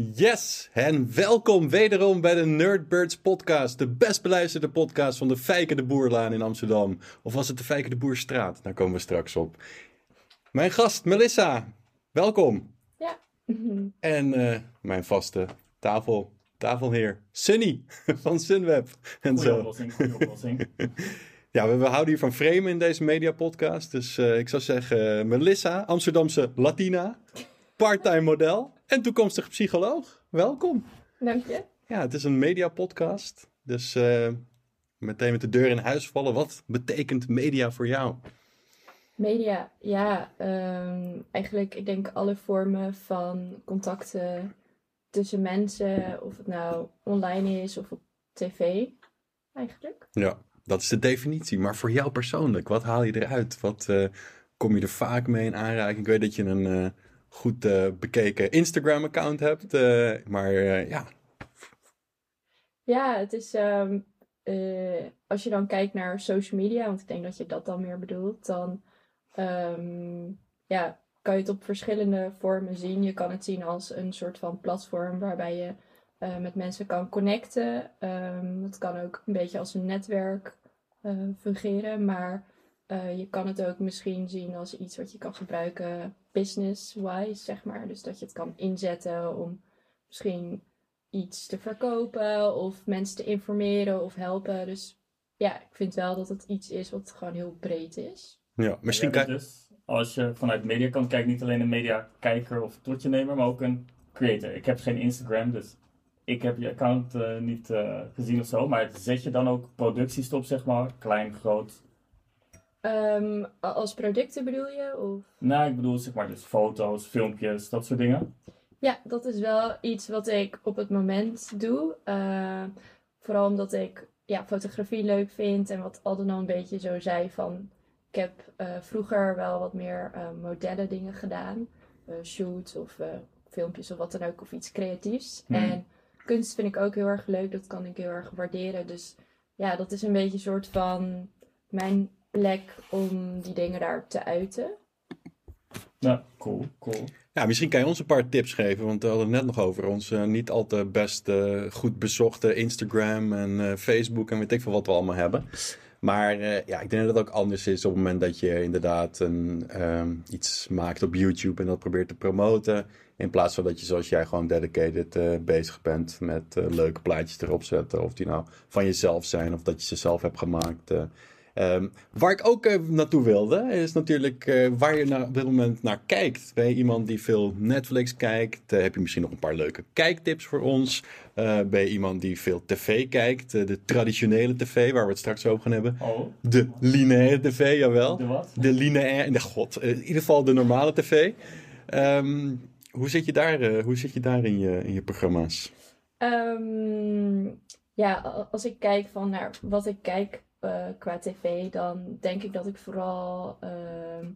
Yes, en welkom wederom bij de Nerdbirds podcast. De best beluisterde podcast van de Fijke de Boerlaan in Amsterdam. Of was het de Fijke de Boerstraat? Daar komen we straks op. Mijn gast Melissa, welkom. Ja. En uh, mijn vaste tafel, tafelheer Sunny van Sunweb. En goeie oplossing, goeie oplossing. Ja, we, houden hier van framen in deze media podcast. Dus uh, ik zou zeggen, Melissa, Amsterdamse Latina, parttime model en toekomstig psycholoog. Welkom. Dank je. Ja, het is een media podcast. Dus uh, meteen met de deur in huis vallen. Wat betekent media voor jou? Media, ja, um, eigenlijk ik denk alle vormen van contacten tussen mensen, of het nou online is of op tv, eigenlijk. Ja, dat is de definitie. Maar voor jou persoonlijk, wat haal je eruit? Wat uh, kom je er vaak mee in aanraking? Ik weet dat je een uh, goed uh, bekeken Instagram-account hebt, maar ja. Ja, het is um, als je dan kijkt naar social media, want ik denk dat je dat dan meer bedoelt, dan um, ja, kan je het op verschillende vormen zien. Je kan het zien als een soort van platform waarbij je met mensen kan connecten. Um, het kan ook een beetje als een netwerk fungeren, maar je kan het ook misschien zien als iets wat je kan gebruiken business-wise, zeg maar. Dus dat je het kan inzetten om misschien iets te verkopen of mensen te informeren of helpen. Dus ja, ik vind wel dat het iets is wat gewoon heel breed is. Ja, misschien kan dus, als je vanuit mediakant kijkt, niet alleen een mediakijker of totjenemer, maar ook een creator. Ik heb geen Instagram, dus ik heb je account uh, niet uh, gezien of zo. Maar zet je dan ook producties op, zeg maar? Klein, groot? Um, als producten bedoel je? Of? Nou, ik bedoel zeg maar dus foto's, filmpjes, dat soort dingen. Ja, dat is wel iets wat ik op het moment doe. Uh, vooral omdat ik ja, fotografie leuk vind en wat Alden al een beetje zo zei van... Ik heb vroeger wel wat meer modellen dingen gedaan. shoots of filmpjes of wat dan ook, of iets creatiefs. Hmm. En kunst vind ik ook heel erg leuk. Dat kan ik heel erg waarderen. Dus ja, dat is een beetje een soort van mijn plek om die dingen daar te uiten. Ja, cool, cool. Ja, misschien kan je ons een paar tips geven, want we hadden het net nog over ons uh, niet al te best uh, goed bezochte Instagram en uh, Facebook en weet ik veel wat we allemaal hebben. Maar ja, ik denk dat het ook anders is op het moment dat je inderdaad een, um, iets maakt op YouTube en dat probeert te promoten. In plaats van dat je zoals jij gewoon dedicated uh, bezig bent met uh, leuke plaatjes erop zetten. Of die nou van jezelf zijn of dat je ze zelf hebt gemaakt. Um, waar ik ook naartoe wilde is natuurlijk waar je nou op dit moment naar kijkt. Ben je iemand die veel Netflix kijkt? heb je misschien nog een paar leuke kijktips voor ons? ben je iemand die veel tv kijkt? de traditionele tv waar we het straks over gaan hebben. Oh. De lineaire tv, jawel. De wat? De lineaire, de god, in ieder geval de normale tv. Um, hoe zit je daar, uh, hoe zit je daar in, je, in je programma's? Um, ja, als ik kijk van naar wat ik kijk uh, qua tv, dan denk ik dat ik vooral uh,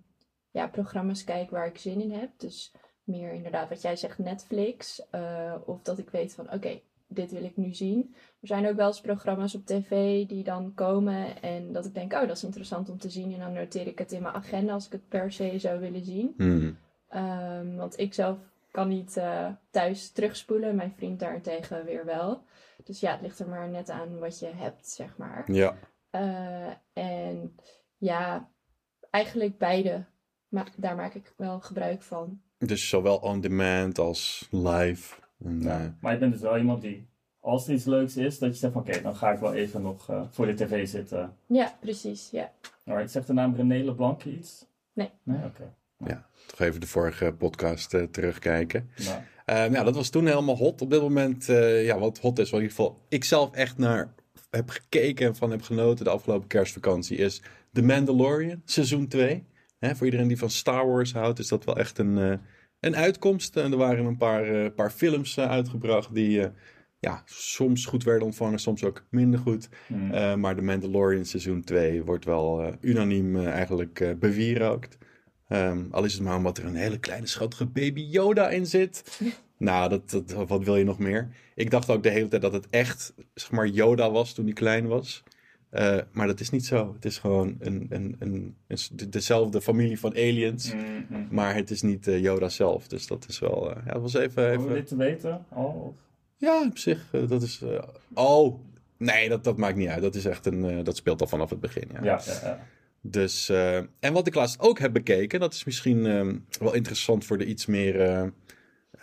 ja, programma's kijk waar ik zin in heb. Dus meer inderdaad wat jij zegt, Netflix. Uh, of dat ik weet van oké, okay, dit wil ik nu zien. Er zijn ook wel eens programma's op tv die dan komen en dat ik denk, oh dat is interessant om te zien. En dan noteer ik het in mijn agenda als ik het per se zou willen zien. Hmm. Um, want ik zelf kan niet uh, thuis terugspoelen. Mijn vriend daarentegen weer wel. Dus ja, het ligt er maar net aan wat je hebt, zeg maar. Ja. Uh, en ja, eigenlijk beide. Maar daar maak ik wel gebruik van. Dus zowel on demand als live. En, ja. uh... Maar je bent dus wel iemand die, als er iets leuks is, dat je zegt van oké, okay, dan ga ik wel even nog uh, voor de tv zitten. Ja, precies, ja. Alright, zegt de naam René Leblanc iets? Nee. Nee, oké. Okay. Ja, toch even de vorige podcast uh, terugkijken. Ja. Uh, ja, dat was toen helemaal hot. Op dit moment, uh, ja, wat hot is, wat in ieder geval ik zelf echt naar heb gekeken en van heb genoten de afgelopen kerstvakantie, is The Mandalorian, seizoen 2. Hè, voor iedereen die van Star Wars houdt, is dat wel echt een, uh, een uitkomst. En er waren een paar, paar films uitgebracht die ja, soms goed werden ontvangen, soms ook minder goed. Mm. maar The Mandalorian seizoen 2 wordt wel unaniem eigenlijk bewierookt. Um, al is het maar omdat er een hele kleine schattige baby Yoda in zit. nou, dat, dat, wat wil je nog meer? Ik dacht ook de hele tijd dat het echt, zeg maar, Yoda was toen hij klein was. Eh, maar dat is niet zo. Het is gewoon een, een, een, dezelfde familie van aliens. Mm, mm. Maar het is niet eh, Yoda zelf. Dus dat is wel. eh, ja, dat was even. Even... dit te weten? Oh, Ja, op zich. dat is. oh, nee, dat, dat maakt niet uit. Dat is echt een. dat speelt al vanaf het begin. Ja. ja, ja, ja. Dus, en wat ik laatst ook heb bekeken, dat is misschien ehm, wel interessant voor de iets meer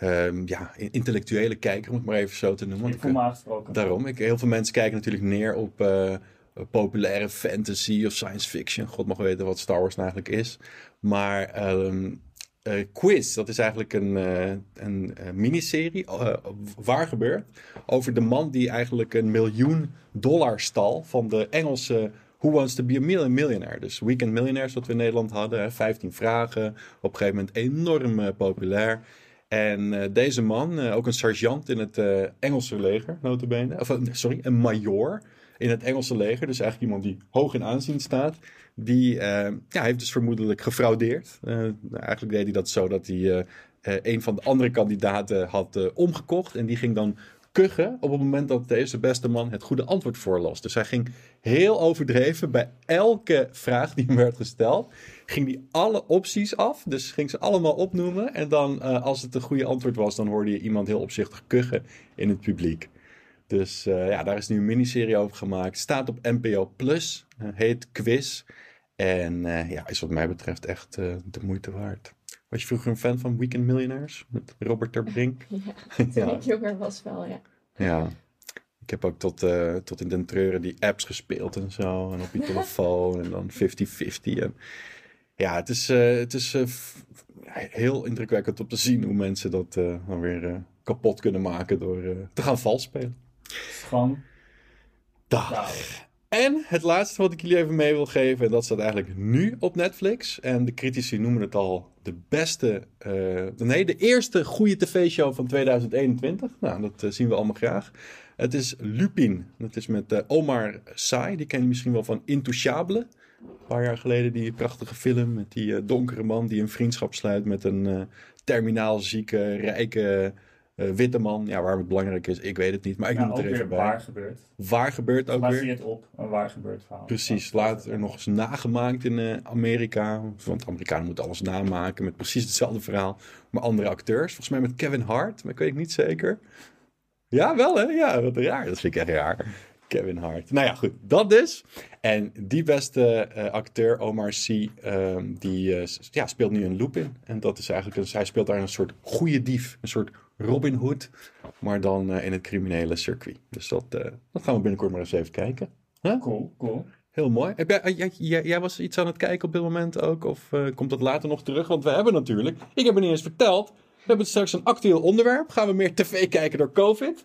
eh, ehm, ja, intellectuele kijker, om het maar even zo te noemen. Want Ik voel eh, me aangesproken. daarom, ik, heel veel mensen kijken natuurlijk neer op eh, populaire fantasy of science fiction. God mag weten wat Star Wars nou eigenlijk is. Maar ehm, eh, Quiz, dat is eigenlijk een, een miniserie, waar gebeurt, over de man die eigenlijk een miljoen dollar stal van de Engelse Who Wants to be a Million Millionaire. Dus Weekend Millionaires, wat we in Nederland hadden. hè, 15 vragen, op een gegeven moment enorm populair. En eh, deze man, eh, ook een sergeant in het eh, Engelse leger, notabene. Of, sorry, een major in het Engelse leger. Dus eigenlijk iemand die hoog in aanzien staat. Die ja, heeft dus vermoedelijk gefraudeerd. Eigenlijk deed hij dat zo dat hij een van de andere kandidaten had omgekocht. En die ging dan kuchen op het moment dat deze beste man het goede antwoord voorlas. Dus hij ging heel overdreven bij elke vraag die hem werd gesteld. Ging hij alle opties af. Dus ging ze allemaal opnoemen. En dan eh, als het een goede antwoord was, dan hoorde je iemand heel opzichtig kuchen in het publiek. Dus eh, ja, daar is nu een miniserie over gemaakt. Staat op NPO Plus. eh, heet Quiz. En ja, is wat mij betreft echt de moeite waard. Was je vroeger een fan van Weekend Millionaires? Met Robert ter Brink? Ja, toen Ja. ik jonger was wel, ja. Ja. Ik heb ook tot, eh, tot in den treuren die apps gespeeld en zo. En op je telefoon en dan 50-50. En ja, het is, eh, het is eh, f- heel indrukwekkend om te zien hoe mensen dat eh, dan weer eh, kapot kunnen maken door eh, te gaan vals spelen. Gewoon. Dag. Ja, En het laatste wat ik jullie even mee wil geven, en dat staat eigenlijk nu op Netflix. En de critici noemen het al de beste, eh, nee, de eerste goede tv-show van 2021. Nou, dat eh, zien we allemaal graag. Het is Lupin. Dat is met eh, Omar Sy. Die ken je misschien wel van Intouchable. Een paar jaar geleden die prachtige film met die donkere man die een vriendschap sluit met een terminaal zieke, rijke eh, witte man. Ja, waarom het belangrijk is, ik weet het niet. Maar ik ja, noem het er even bij. waar gebeurt. Waar gebeurt ook weer? Gebaseerd op een waar gebeurd verhaal. Precies, later nog eens nagemaakt in eh, Amerika. Want Amerikanen moeten alles namaken met precies hetzelfde verhaal. Maar andere acteurs. Volgens mij met Kevin Hart, maar ik weet het niet zeker. Ja, wel hè? Ja, wat raar. Dat vind ik echt raar. Kevin Hart. Nou ja, goed. Dat dus. En die beste eh, acteur, Omar Sy, ehm, die ja, speelt nu een Lupin. En dat is eigenlijk, een, hij speelt daar een soort goede dief. Een soort Robin Hood. Maar dan eh, in het criminele circuit. Dus dat, eh, dat gaan we binnenkort maar eens even kijken. Cool, cool. Heel mooi. Heb jij, jij, jij, jij was iets aan het kijken op dit moment ook? Of eh, komt dat later nog terug? Want we hebben natuurlijk, ik heb het niet eens verteld. We hebben straks een actueel onderwerp. Gaan we meer tv kijken door COVID?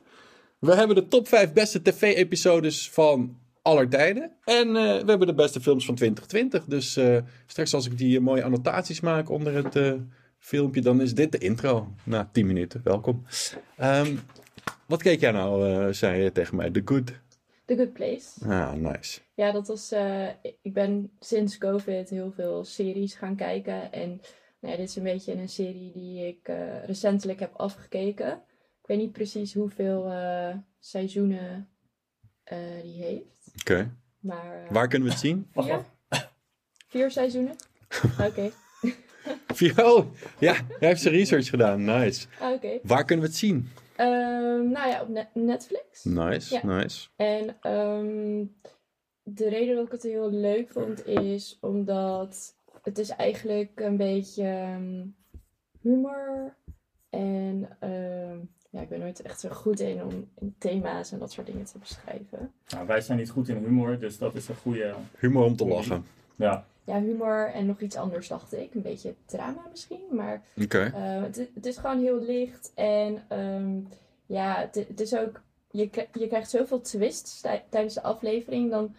We hebben de top 5 beste tv-episodes van aller tijden. En we hebben de beste films van 2020. Dus straks als ik die mooie annotaties maak onder het filmpje, dan is dit de intro. Na 10 minuten. Welkom. Ehm, wat keek jij nou, eh, zei je tegen mij? The Good. The Good Place. Ah, nice. Ja, dat was. eh, ik ben sinds COVID heel veel series gaan kijken. En nou ja, dit is een beetje een serie die ik eh, recentelijk heb afgekeken. Ik weet niet precies hoeveel eh, seizoenen eh, die heeft. Oké. Maar eh, Waar kunnen we het zien? Vier, vier seizoenen? Oké. Oh, ja, hij heeft zijn research gedaan. Nice. Ah, Oké. Waar kunnen we het zien? Ehm, nou ja, op Net- Netflix. Nice, Ja. nice. En ehm, de reden dat ik het heel leuk vond is omdat het is eigenlijk een beetje ehm, humor. En ehm, ja, ik ben nooit echt zo goed in om in thema's en dat soort dingen te beschrijven. Nou, wij zijn niet goed in humor, dus dat is een goede. Humor om te lachen. Ja, Ja, humor en nog iets anders dacht ik. Een beetje drama misschien, maar. Eh, het, het is gewoon heel licht en ehm, ja, het, het is ook, je, je krijgt zoveel twists tij- tijdens de aflevering. Dan,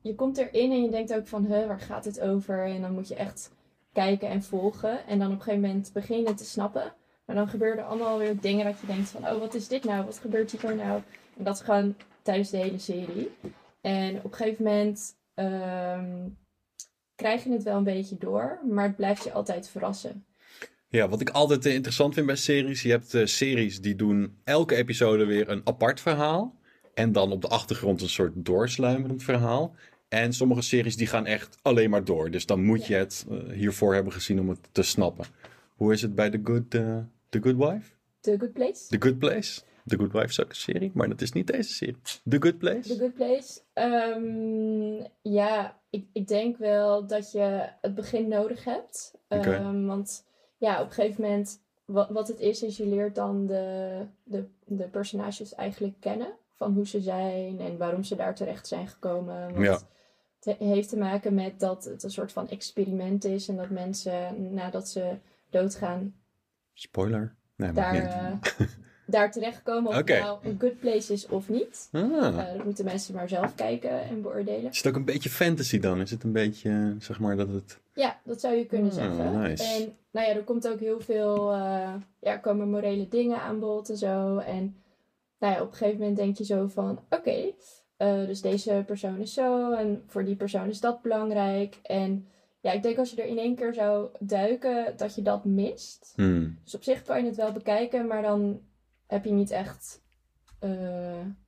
je komt erin en je denkt ook van, huh, waar gaat het over? En dan moet je echt kijken en volgen. En dan op een gegeven moment begin je het te snappen. Maar dan gebeuren er allemaal weer dingen dat je denkt van, oh, wat is dit nou? Wat gebeurt hier nou? En dat is gewoon tijdens de hele serie. En op een gegeven moment ehm, krijg je het wel een beetje door, maar het blijft je altijd verrassen. Ja, wat ik altijd eh, interessant vind bij series. Je hebt eh, series die doen elke episode weer een apart verhaal. En dan op de achtergrond een soort doorsluimerend verhaal. En sommige series die gaan echt alleen maar door. Dus dan moet je het eh, hiervoor hebben gezien om het te snappen. Hoe is het bij The Good, The Good Wife? The Good Place. The Good Place? The Good Wife is ook een serie, maar dat is niet deze serie. The Good Place? The Good Place. Ehm, ja, ik, ik denk wel dat je het begin nodig hebt. Ehm, want ja, op een gegeven moment, wat, wat het is, is je leert dan de, de, de personages eigenlijk kennen. Van hoe ze zijn en waarom ze daar terecht zijn gekomen. Want Ja. Het he- heeft te maken met dat het een soort van experiment is. En dat mensen nadat ze doodgaan Spoiler? Nee, daar, daar terechtkomen of het nou een good place is of niet. Ah. Eh, dat moeten mensen maar zelf kijken en beoordelen. Is het ook een beetje fantasy dan? Is het een beetje, zeg maar, dat het... Ja, dat zou je kunnen Ah, zeggen. nice. En nou ja, er komt ook heel veel, eh, ja, komen morele dingen aan bod en zo. En nou ja, op een gegeven moment denk je zo van, oké, eh, dus deze persoon is zo en voor die persoon is dat belangrijk. En ja, ik denk als je er in één keer zou duiken, dat je dat mist. Hmm. Dus op zich kan je het wel bekijken, maar dan heb je niet echt eh,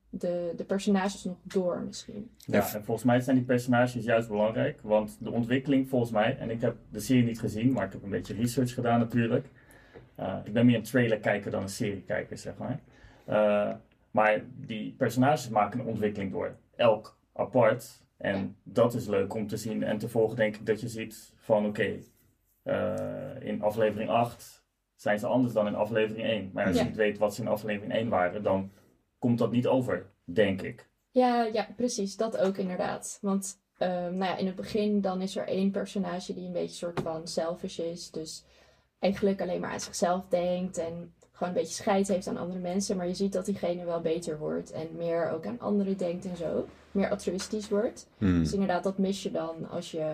de, de personages nog door misschien. Ja, en volgens mij zijn die personages juist belangrijk. Want de ontwikkeling volgens mij, en ik heb de serie niet gezien, maar ik heb een beetje research gedaan natuurlijk. Eh, ik ben meer een trailer kijker dan een serie kijker, zeg maar. Eh, maar die personages maken een ontwikkeling door. Elk apart. En Ja. dat is leuk om te zien en te volgen, denk ik, dat je ziet van oké, eh, in aflevering 8 zijn ze anders dan in aflevering 1. Maar als Ja. je niet weet wat ze in aflevering 1 waren, dan komt dat niet over, denk ik. Ja, ja, precies. Dat ook inderdaad. Want ehm, nou ja, in het begin dan is er één personage die een beetje soort van selfish is. Dus eigenlijk alleen maar aan zichzelf denkt en gewoon een beetje scheid heeft aan andere mensen. Maar je ziet dat diegene wel beter wordt en meer ook aan anderen denkt en zo. Meer altruïstisch wordt. Hmm. Dus inderdaad, dat mis je dan als je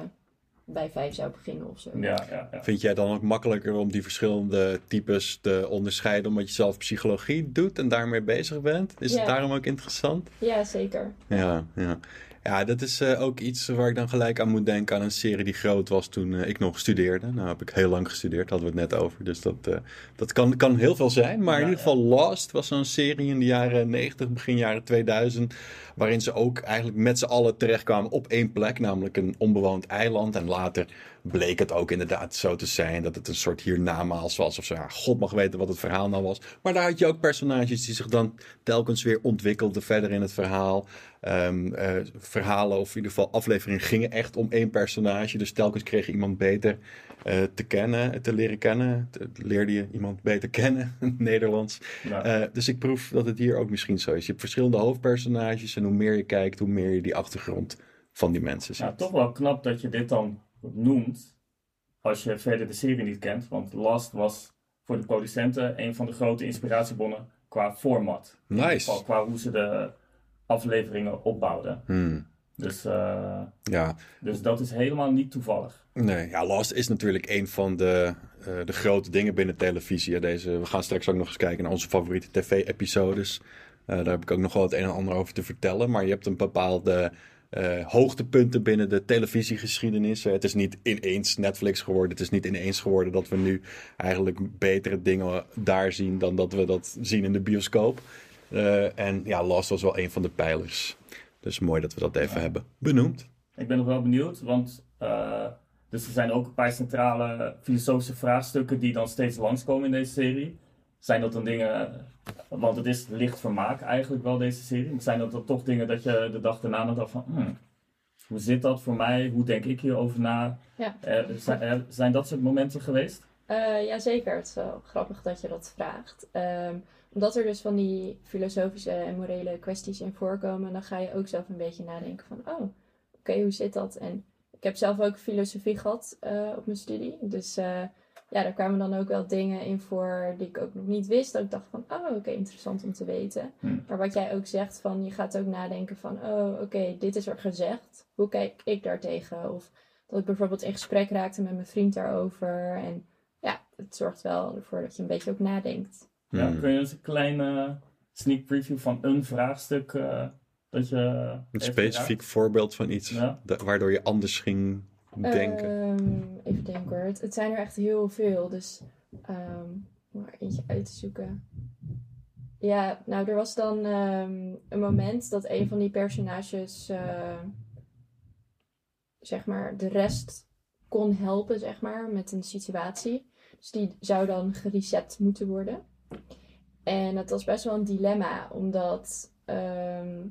bij vijf zou beginnen of zo. Ja, ja, ja. Vind jij dan ook makkelijker om die verschillende types te onderscheiden, omdat je zelf psychologie doet en daarmee bezig bent? Is Ja. het daarom ook interessant? Ja, zeker. Ja, ja. Ja, dat is eh, ook iets waar ik dan gelijk aan moet denken aan een serie die groot was toen eh, ik nog studeerde. Nou heb ik heel lang gestudeerd, hadden we het net over. Dus dat, eh, dat kan, kan heel veel zijn. Maar in ieder geval Lost was zo'n serie in de jaren 90, begin jaren 2000. Waarin ze ook eigenlijk met z'n allen terechtkwamen op één plek. Namelijk een onbewoond eiland. En later bleek het ook inderdaad zo te zijn dat het een soort hiernamaals was. Of zo. Ja, God mag weten wat het verhaal nou was. Maar daar had je ook personages die zich dan telkens weer ontwikkelden verder in het verhaal. Ehm, eh, verhalen of in ieder geval afleveringen gingen echt om één personage. Dus telkens kreeg je iemand beter eh, te kennen, te leren kennen. Te- leerde je iemand beter kennen, Nederlands. Ja. Eh, dus ik proef dat het hier ook misschien zo is. Je hebt verschillende hoofdpersonages en hoe meer je kijkt, hoe meer je die achtergrond van die mensen ziet. Ja, toch wel knap dat je dit dan noemt als je verder de serie niet kent. Want Last was voor de producenten een van de grote inspiratiebronnen qua format. Nice. geval Qua hoe ze de afleveringen opbouwden. Hmm, Dus, eh, ja, dus dat is helemaal niet toevallig. nee, ja, Lost is natuurlijk een van de, eh, de grote dingen binnen televisie. Deze, we gaan straks ook nog eens kijken naar onze favoriete tv-episodes. Eh, daar heb ik ook nog wel het een en ander over te vertellen. Maar je hebt een bepaalde eh, hoogtepunten binnen de televisiegeschiedenis. Het is niet ineens Netflix geworden. Het is niet ineens geworden dat we nu eigenlijk betere dingen daar zien dan dat we dat zien in de bioscoop. Eh, en ja, Lost was wel een van de pijlers. Dus mooi dat we dat even Ja. hebben benoemd. Ik ben nog wel benieuwd, want eh, dus er zijn ook een paar centrale filosofische vraagstukken die dan steeds langskomen in deze serie. Zijn dat dan dingen, want het is licht vermaak eigenlijk wel deze serie, maar zijn dat dan toch dingen dat je de dag daarna nog dacht van, hmm, hoe zit dat voor mij, hoe denk ik hierover na? Ja. Eh, zijn, eh, zijn dat soort momenten geweest? Eh Jazeker, het is wel grappig dat je dat vraagt. Ehm, omdat er dus van die filosofische en morele kwesties in voorkomen, dan ga je ook zelf een beetje nadenken van, oh, oké, hoe zit dat? En ik heb zelf ook filosofie gehad eh, op mijn studie. Dus ja, daar kwamen dan ook wel dingen in voor die ik ook nog niet wist. Dat ik dacht van, oh, oké, interessant om te weten. Hmm. Maar wat jij ook zegt van, je gaat ook nadenken van, oh, oké, dit is er gezegd. Hoe kijk ik daartegen? Of dat ik bijvoorbeeld in gesprek raakte met mijn vriend daarover. En ja, het zorgt wel ervoor dat je een beetje ook nadenkt. Ja, Hmm. kun je eens een kleine sneak preview van een vraagstuk eh, dat je... Een specifiek voorbeeld van iets Ja. waardoor je anders ging denken. Ehm, even denken hoor. Het, zijn er echt heel veel. Dus ehm, om er eentje uit te zoeken. Ja, nou, er was dan ehm, een moment dat een van die personages, eh, zeg maar, de rest kon helpen, zeg maar, met een situatie. Dus die zou dan gereset moeten worden. En dat was best wel een dilemma, omdat ehm,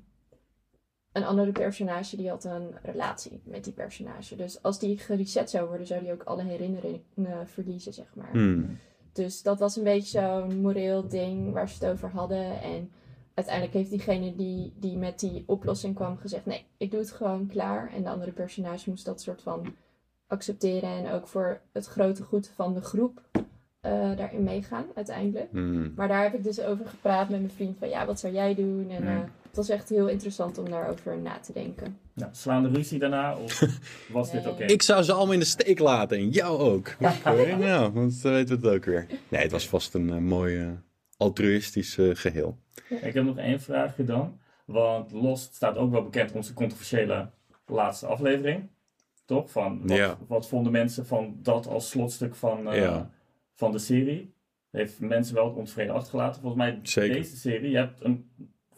een andere personage die had een relatie met die personage. Dus als die gereset zou worden, zou die ook alle herinneringen verliezen, zeg maar. Hmm. Dus dat was een beetje zo'n moreel ding waar ze het over hadden. En uiteindelijk heeft diegene die, die met die oplossing kwam gezegd: Nee, ik doe het gewoon klaar. En de andere personage moest dat soort van accepteren. En ook voor het grote goed van de groep eh, daarin meegaan, uiteindelijk. Hmm. Maar daar heb ik dus over gepraat met mijn vriend: van ja, wat zou jij doen? En Hmm. eh, het was echt heel interessant om daarover na te denken. Ja, slaande ruzie daarna? Of was dit oké? Ik zou ze allemaal in de steek laten en jou ook. Oké, nou, want dan weten we het ook weer. Nee, het was vast een eh, mooi eh, altruïstisch eh, geheel. Ik heb nog één vraagje dan. Want Lost staat ook wel bekend om onze controversiële laatste aflevering. Toch? Van wat, Ja. wat vonden mensen van dat als slotstuk van, eh, Ja. van de serie? Heeft mensen wel ontevreden achtergelaten. Volgens mij Zeker. deze serie, je hebt hem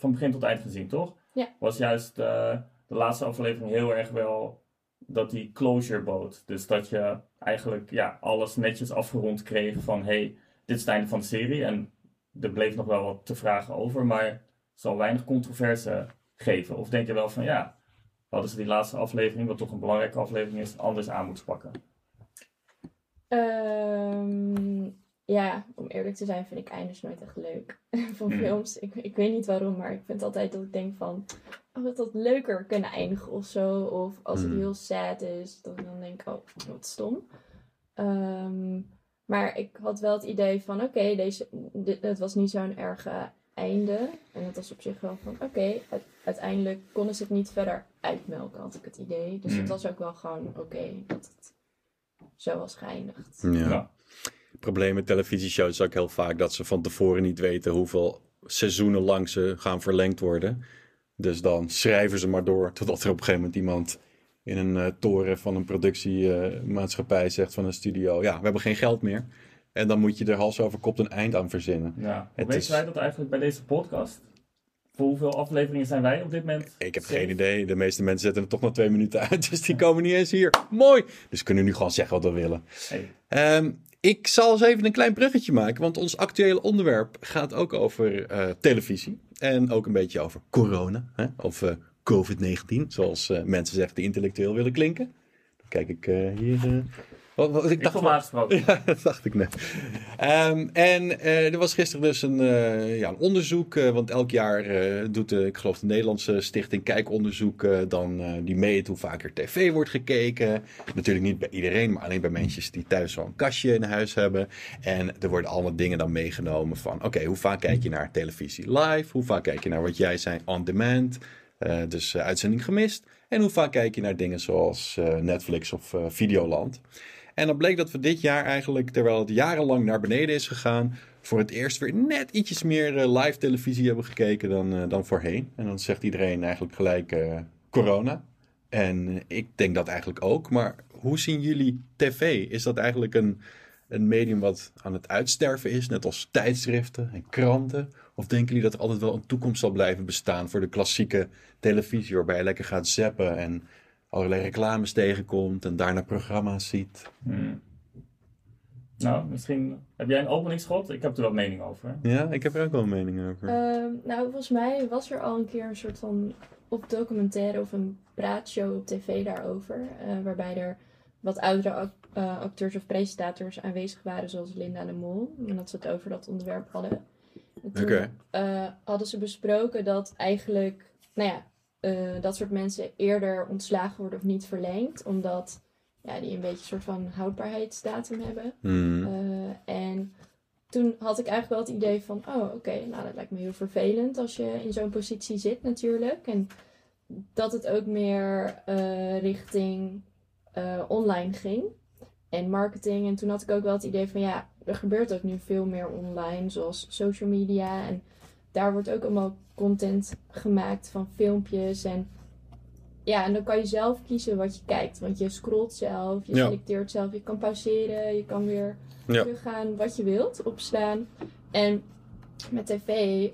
van begin tot eind gezien, toch? Ja. Was juist eh, de laatste aflevering heel erg wel dat die closure bood. Dus dat je eigenlijk ja, alles netjes afgerond kreeg van hey, dit is het einde van de serie. En er bleef nog wel wat te vragen over, maar het zal weinig controverse geven. Of denk je wel van ja, hadden ze die laatste aflevering, wat toch een belangrijke aflevering is, anders aan moeten pakken? Ehm, ja, om eerlijk te zijn vind ik eindes nooit echt leuk van Hmm. films. Ik, ik weet niet waarom, maar ik vind altijd dat ik denk van... Oh, dat had leuker kunnen eindigen of zo. Of als het Hmm. heel sad is, dat ik dan denk, oh, wat stom. Ehm, maar ik had wel het idee van, oké, deze dit, het was niet zo'n erge einde. En het was op zich wel van, oké, uit- uiteindelijk konden ze het niet verder uitmelken, had ik het idee. Dus Hmm. het was ook wel gewoon oké dat het zo was geëindigd. Ja. Probleem met televisieshows is ook heel vaak dat ze van tevoren niet weten hoeveel seizoenen lang ze gaan verlengd worden. Dus dan schrijven ze maar door totdat er op een gegeven moment iemand in een eh, toren van een productiemaatschappij zegt van een studio: Ja, we hebben geen geld meer. En dan moet je er hals over kop een eind aan verzinnen. Ja. Hoe weten is- wij dat eigenlijk bij deze podcast? Voor hoeveel afleveringen zijn wij op dit moment? Ik heb geen idee. De meeste mensen zetten het toch na twee minuten uit. Dus die komen niet eens hier. Mooi! Dus we kunnen nu gewoon zeggen wat we willen. Hey. Ehm, ik zal eens even een klein bruggetje maken, want ons actuele onderwerp gaat ook over eh, televisie. En ook een beetje over corona, hè? of eh, COVID-19, zoals eh, mensen zeggen die intellectueel willen klinken. Dan kijk ik hier. Wat, wat, ik Ik dacht aangesproken. ja, dat dacht ik net. Ehm, en eh, er was gisteren dus een, eh, ja, een onderzoek. eh, want elk jaar doet de, ik geloof de Nederlandse stichting Kijkonderzoek dan die meet hoe vaak er tv wordt gekeken. Natuurlijk niet bij iedereen, maar alleen bij mensen die thuis zo'n kastje in huis hebben. En er worden allemaal dingen dan meegenomen van, oké, hoe vaak kijk je naar televisie live? Hoe vaak kijk je naar wat jij zei on demand? Dus uitzending gemist. En hoe vaak kijk je naar dingen zoals Netflix of Videoland? En dan bleek dat we dit jaar eigenlijk, terwijl het jarenlang naar beneden is gegaan, voor het eerst weer net ietsjes meer eh, live televisie hebben gekeken dan, eh, dan voorheen. En dan zegt iedereen eigenlijk gelijk eh, corona. En ik denk dat eigenlijk ook. Maar hoe zien jullie tv? Is dat eigenlijk een, een medium wat aan het uitsterven is, net als tijdschriften en kranten? Of denken jullie dat er altijd wel een toekomst zal blijven bestaan voor de klassieke televisie, waarbij je lekker gaat zappen en allerlei reclames tegenkomt en daarna programma's ziet? Hmm. Nou, misschien heb jij een openingsschot? Ik heb er wel mening over. Ja, ik heb er ook wel een mening over. Ehm, nou, volgens mij was er al een keer een soort van of documentaire of een praatshow op tv daarover. eh, waarbij er wat oudere ac- eh, acteurs of presentators aanwezig waren, zoals Linda de Mol. En dat ze het over dat onderwerp hadden. Oké. eh, hadden ze besproken dat eigenlijk, nou ja, eh, dat soort mensen eerder ontslagen worden of niet verlengd. Omdat ja, die een beetje een soort van houdbaarheidsdatum hebben. Hmm. Eh, en toen had ik eigenlijk wel het idee van, oh oké, nou dat lijkt me heel vervelend als je in zo'n positie zit natuurlijk. En dat het ook meer eh, richting online ging en marketing. En toen had ik ook wel het idee van, ja, er gebeurt ook nu veel meer online, zoals social media. En daar wordt ook allemaal content gemaakt van filmpjes en... Ja, en dan kan je zelf kiezen wat je kijkt. Want je scrolt zelf, je Ja. selecteert zelf, je kan pauzeren, je kan weer Ja. teruggaan wat je wilt, opslaan. En met tv,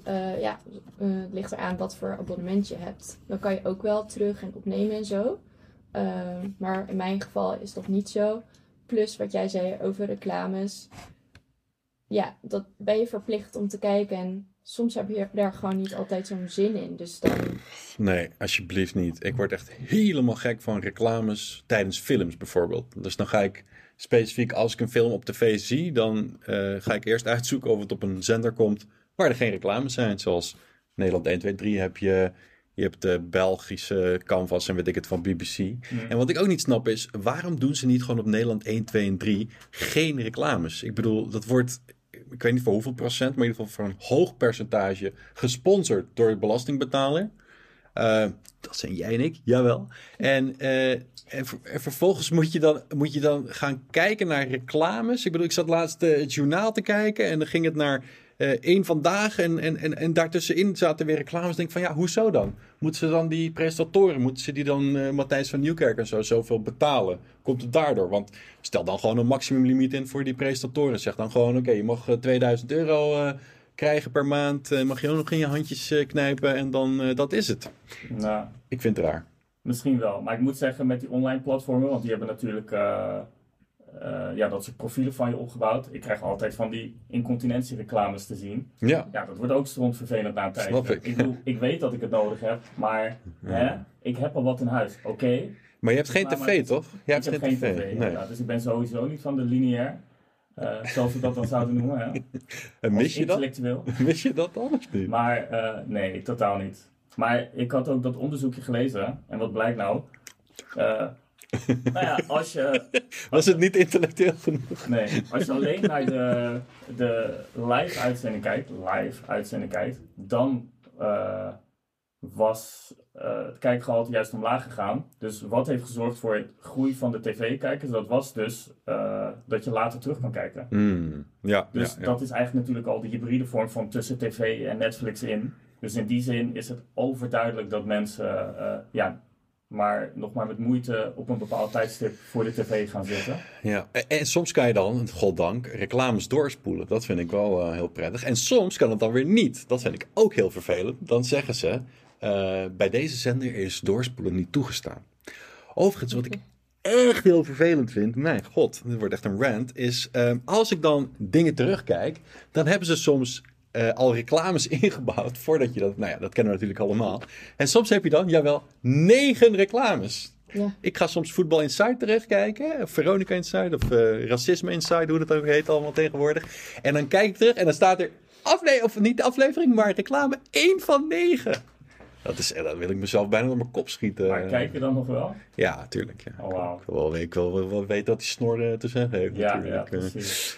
eh, ja, eh, het ligt eraan wat voor abonnement je hebt. Dan kan je ook wel terug en opnemen en zo. Eh, maar in mijn geval is dat niet zo. Plus wat jij zei over reclames. Ja, dat ben je verplicht om te kijken. En soms heb je daar gewoon niet altijd zo'n zin in. Dus dan, Nee, alsjeblieft niet. Ik word echt helemaal gek van reclames tijdens films bijvoorbeeld. Dus dan ga ik specifiek, als ik een film op tv zie, dan eh, ga ik eerst uitzoeken of het op een zender komt waar er geen reclames zijn. Zoals Nederland 1, 2, 3 heb je. Je hebt de Belgische canvas en weet ik het van BBC. En wat ik ook niet snap is, waarom doen ze niet gewoon op Nederland 1, 2 en 3 geen reclames? Ik bedoel, dat wordt, ik weet niet voor hoeveel procent, maar in ieder geval voor een hoog percentage gesponsord door de belastingbetaler. Eh, dat zijn jij en ik, jawel. En, eh, en, ver- en vervolgens moet je, dan, moet je dan gaan kijken naar reclames. Ik bedoel, ik zat laatst eh, het journaal te kijken en dan ging het naar één vandaag. En, en, en, en daartussenin zaten weer reclames. Denk van ja, hoezo dan? Moeten ze dan die presentatoren, moeten ze die dan eh, Matthijs van Nieuwkerk en zo zoveel betalen? Komt het daardoor? Want stel dan gewoon een maximumlimiet in voor die presentatoren. Zeg dan gewoon, oké, je mag eh, 2000 euro eh, krijgen per maand. Eh, mag je ook nog in je handjes eh, knijpen en dan eh, dat is het. Nou, Ik vind het raar. Misschien wel. Maar ik moet zeggen, met die online platformen, want die hebben natuurlijk eh, eh, ja, dat soort profielen van je opgebouwd. Ik krijg altijd van die incontinentiereclames te zien. Ja, Ja, dat wordt ook vervelend na een tijd. Snap ik. Ik, bedoel, ik weet dat ik het nodig heb, maar hè, ik heb al wat in huis. Oké, maar je hebt geen Maar- maar- tv toch? Je hebt ik heb geen geen tv. tv. Nee. dus ik ben sowieso niet van de lineair. eh, zoals we dat dan zouden noemen. Hè. En mis je dat? Intellectueel. Mis je dat dan of niet? Maar eh, nee, totaal niet. Maar ik had ook dat onderzoekje gelezen. En wat blijkt nou? Nou ja, als je, Was het niet intellectueel genoeg? nee, als je alleen naar de, de live uitzending kijkt, live uitzending kijkt, dan eh, was eh, het kijkgehalte juist omlaag gegaan. Dus wat heeft gezorgd voor het groei van de tv-kijkers? Dat was dus eh, dat je later terug kan kijken. Hmm, ja, Dus ja, ja. dat is eigenlijk natuurlijk al de hybride vorm van tussen tv en Netflix in. Dus in die zin is het overduidelijk dat mensen ja, maar nog maar met moeite op een bepaald tijdstip voor de tv gaan zitten. Ja, en, en soms kan je dan, goddank, reclames doorspoelen. Dat vind ik wel eh, heel prettig. En soms kan het dan weer niet. Dat vind ik ook heel vervelend. Dan zeggen ze, eh, bij deze zender is doorspoelen niet toegestaan. Overigens, wat ik echt heel vervelend vind, mijn god, dit wordt echt een rant, is eh, als ik dan dingen terugkijk, dan hebben ze soms eh, al reclames ingebouwd voordat je dat, nou ja, dat kennen we natuurlijk allemaal. En soms heb je dan, jawel, negen reclames. ja. Ik ga soms Voetbal Inside terugkijken. Of Veronica Inside. Of eh, Racisme Inside, hoe dat ook heet allemaal tegenwoordig. En dan kijk ik terug en dan staat er... Afle of niet de aflevering, maar reclame 1 van 9. Dat, is, eh, dat wil ik mezelf bijna door mijn kop schieten. Maar kijk je dan nog wel? Ja, tuurlijk. Ja. Oh. Ik wil wel, ik wil wel, wel weten wat die snor te zeggen heeft Ja, ja, natuurlijk. Eh, precies.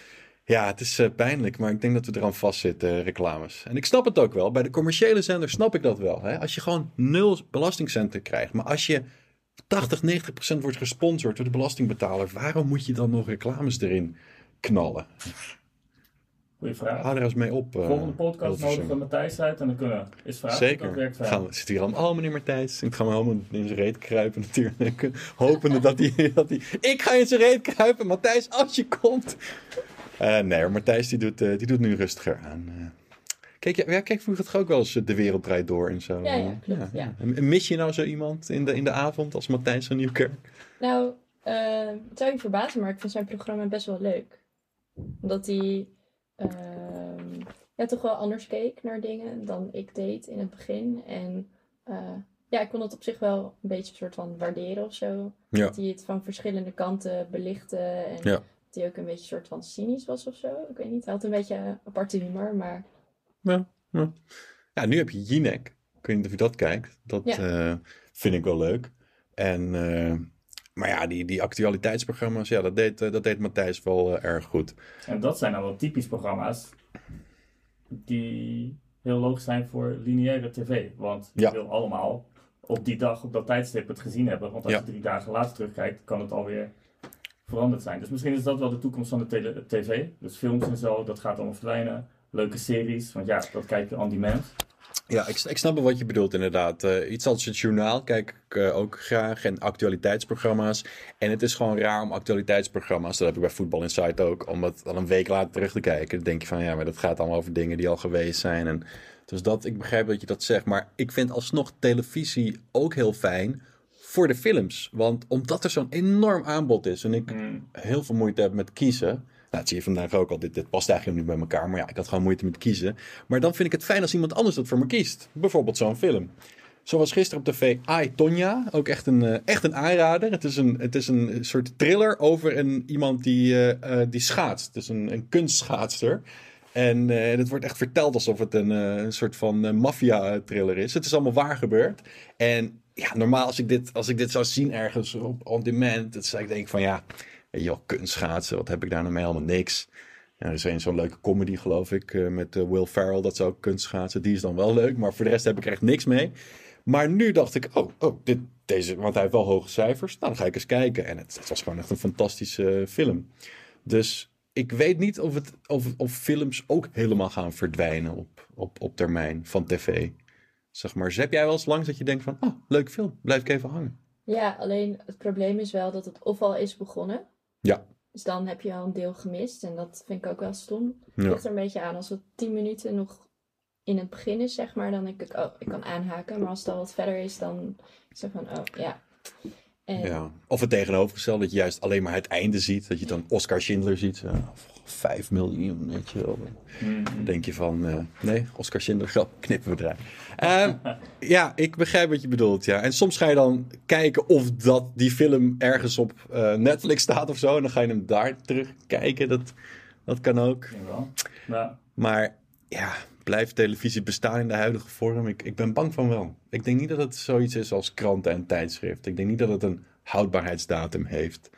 Ja, het is eh, pijnlijk, maar ik denk dat we eraan vastzitten, eh, reclames. En ik snap het ook wel. Bij de commerciële zender snap ik dat wel. Hè? Als je gewoon nul belastingcenten krijgt. Maar als je 80, 90 procent wordt gesponsord door de belastingbetaler... waarom moet je dan nog reclames erin knallen? Goeie vraag. Hou er eens mee op. eh, Volgende podcast nodigen we Matthijs uit en dan kunnen we. Dat Zeker. Gaan we, zit hier allemaal, oh meneer Matthijs. Ik ga me helemaal in zijn reet kruipen natuurlijk. Hopende dat hij, dat hij... Ik ga in zijn reet kruipen, Matthijs, als je komt. Eh, nee Matthijs die doet, eh, die doet nu rustiger aan. eh. Kijk, ja, kijk vroeger toch ook wel eens De Wereld Draait Door en zo. Ja, ja, klopt, ja. Mis je nou zo iemand in de, in de avond als Matthijs van Nieuwkerk? Nou, het zou je verbazen, maar ik vind zijn programma best wel leuk. Omdat hij ehm, ja, toch wel anders keek naar dingen dan ik deed in het begin. En ja, ik kon het op zich wel een beetje een soort van waarderen of zo. Ja. Dat hij het van verschillende kanten belichtte. En Hij ook een beetje een soort van cynisch was of zo. Ik weet niet, hij had een beetje aparte humor, maar Ja, ja. ja, nu heb je Jinek. Ik weet niet of je dat kijkt. Dat Ja. eh, vind ik wel leuk. En, eh, maar ja, die, die actualiteitsprogramma's, ja, dat deed, eh, dat deed Matthijs wel erg goed. En dat zijn dan wel typisch programma's die heel logisch zijn voor lineaire tv. Want je Ja. wil allemaal op die dag, op dat tijdstip het gezien hebben. Want als Ja. je drie dagen later terugkijkt, kan het alweer veranderd zijn. Dus misschien is dat wel de toekomst van de tv. Dus films en zo, dat gaat allemaal verdwijnen. Leuke series, want ja, dat kijk je on demand. Ja, ik, ik snap wel wat je bedoelt inderdaad. Eh, iets als het journaal kijk ik eh, ook graag en actualiteitsprogramma's. En het is gewoon raar om actualiteitsprogramma's, dat heb ik bij Voetbal Insight ook, om het dan een week later terug te kijken. Dan denk je van ja, maar dat gaat allemaal over dingen die al geweest zijn. En, dus dat, ik begrijp dat je dat zegt. Maar ik vind alsnog televisie ook heel fijn voor de films. Want omdat er zo'n enorm aanbod is en ik Mm. heel veel moeite heb met kiezen. Nou, dat zie je vandaag ook al. Dit, dit past eigenlijk niet bij elkaar. Maar ja, ik had gewoon moeite met kiezen. Maar dan vind ik het fijn als iemand anders dat voor me kiest. Bijvoorbeeld zo'n film. Zoals gisteren op tv Ai, Tonja. Ook echt een, eh, echt een aanrader. Het is een, het is een soort thriller over een, iemand die, eh, die schaatst. Het is een, een kunstschaatster. En eh, het wordt echt verteld alsof het een, een soort van eh, maffia-thriller is. Het is allemaal waar gebeurd. En ja, normaal als ik dit, als ik dit zou zien ergens op on demand, dan zou ik denken van ja, wel, kunstschaatsen, wat heb ik daar nou mee? Helemaal niks. Er is een zo'n leuke comedy, geloof ik, eh, met eh, Will Ferrell, dat ook kunstschaatsen. Die is dan wel leuk, maar voor de rest heb ik echt niks mee. Maar nu dacht ik, oh, oh dit, deze, want hij heeft wel hoge cijfers. Nou, dan ga ik eens kijken. En het, was gewoon echt een fantastische film. Dus ik weet niet of, het, of, of films ook helemaal gaan verdwijnen op, op, op termijn van tv. Zeg maar, heb jij wel eens langs dat je denkt van, oh, leuk film, blijf ik even hangen. Ja, alleen het probleem is wel dat het of al is begonnen. Ja. Dus dan heb je al een deel gemist. En dat vind ik ook wel stom. Het Ja. ligt er een beetje aan. Als het tien minuten nog in het begin is, zeg maar, dan denk ik, oh, ik kan aanhaken. Maar als het al wat verder is, dan is het van, oh, ja. En Ja. Of het tegenovergestelde, dat je juist alleen maar het einde ziet. Dat je dan Oscar Schindler ziet. zo, Vijf miljoen, weet je wel. Mm. Dan denk je van, eh, nee, Oscar Schindler, grap, knippen we eruit. Ehm, ja, ik begrijp wat je bedoelt, ja. En soms ga je dan kijken of dat, die film ergens op eh, Netflix staat of zo. En dan ga je hem daar terugkijken. Dat, dat kan ook. Ja. Maar ja, blijft televisie bestaan in de huidige vorm? Ik, ik ben bang van wel. Ik denk niet dat het zoiets is als kranten en tijdschriften. Ik denk niet dat het een houdbaarheidsdatum heeft.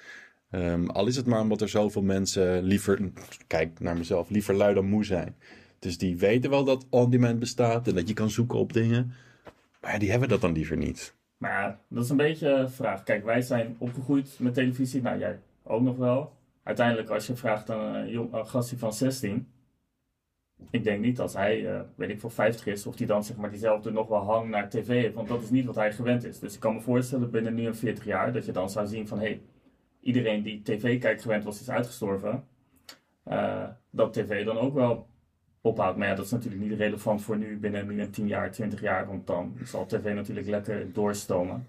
Ehm, al is het maar omdat er zoveel mensen liever, kijk naar mezelf, liever lui dan moe zijn. Dus die weten wel dat on-demand bestaat en dat je kan zoeken op dingen. Maar die hebben dat dan liever niet. Maar dat is een beetje vraag. Kijk, wij zijn opgegroeid met televisie. Nou, jij ook nog wel. Uiteindelijk, als je vraagt aan een, jong, een van 16. Ik denk niet als hij, eh, weet ik voor 50 is, of die dan zeg maar diezelfde nog wel hang naar tv. Want dat is niet wat hij gewend is. Dus ik kan me voorstellen binnen nu een 40 jaar dat je dan zou zien van hé, hey, iedereen die tv kijkt gewend was, is uitgestorven. Eh, dat tv dan ook wel ophoudt. Maar ja, dat is natuurlijk niet relevant voor nu binnen nu een 10 jaar, 20 jaar. Want dan zal tv natuurlijk lekker doorstomen.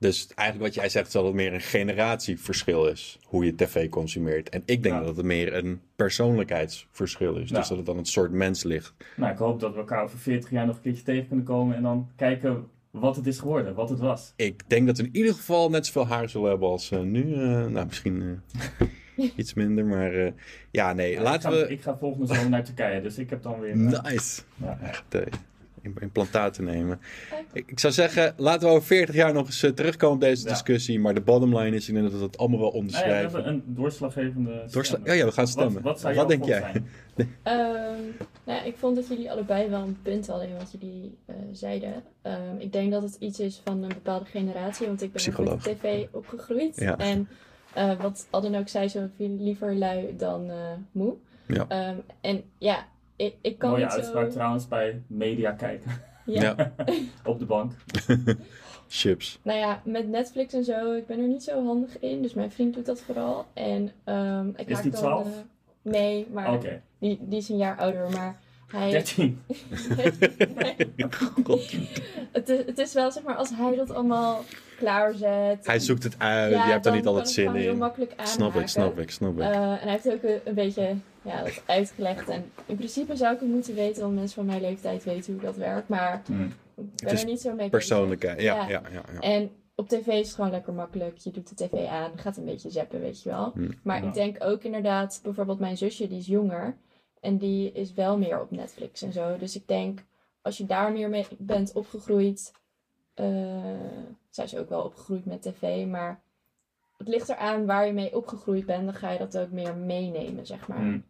Dus eigenlijk wat jij zegt is dat het meer een generatieverschil is. Hoe je tv consumeert. En ik denk Ja. dat het meer een persoonlijkheidsverschil is. Ja. Dus dat het dan het soort mens ligt. Nou, ik hoop dat we elkaar over 40 jaar nog een keertje tegen kunnen komen. En dan kijken wat het is geworden, wat het was. Ik denk dat we in ieder geval net zoveel haar zullen hebben als eh, nu. Eh, nou, misschien eh, iets minder. Maar ja, nee. Ja, laten ik, ga, we... ik ga volgende zomer naar Turkije, dus ik heb dan weer... Nice. Ja. Echt implantaten nemen. Ik, ik zou zeggen, laten we over 40 jaar nog eens eh, terugkomen op deze Ja. discussie. Maar de bottom line is, ik denk dat we dat allemaal wel Nou ja, we onderschrijven. hebben een doorslaggevende Doorsla- ja, ja, we gaan stemmen. Wat, wat, denk jij? Ehm, nou ja, ik vond dat jullie allebei wel een punt hadden in wat jullie eh, zeiden. Ehm, ik denk dat het iets is van een bepaalde generatie, want ik ben ook Psycholoog. met tv opgegroeid. Ja. En eh, wat Alden ook zei, zo liever lui dan eh, moe. Ja. Ehm, en ja, ik, ik kan Mooie niet uitspraak zo... trouwens bij media kijken. Ja. Ja, Op de bank. chips. Nou ja, met Netflix en zo, ik ben er niet zo handig in. Dus mijn vriend doet dat vooral. En ehm, ik Is die dan, 12? eh, nee, maar die, die is een jaar ouder. Maar hij... 13. Nee. het, is, het is wel, zeg maar, als hij dat allemaal klaarzet. Hij zoekt het uit, Ja, je hebt er niet altijd zin gewoon heel in. makkelijk Snap ik, snap ik, snap ik. Eh, en hij heeft ook een, een beetje ja, dat uitgelegd. En in principe zou ik het moeten weten, want mensen van mijn leeftijd weten hoe dat werkt. Maar ik ben is er niet zo mee bezig. Persoonlijkheid, ja, Ja. ja, ja. ja. En op tv is het gewoon lekker makkelijk. Je doet de tv aan, gaat een beetje zappen, weet je wel. Hm. Maar Ja. ik denk ook inderdaad, bijvoorbeeld mijn zusje, die is jonger. En die is wel meer op Netflix en zo. Dus ik denk, als je daar meer mee bent opgegroeid. eh zij is ook wel opgegroeid met tv, maar het ligt eraan waar je mee opgegroeid bent. Dan ga je dat ook meer meenemen, zeg maar. Hm.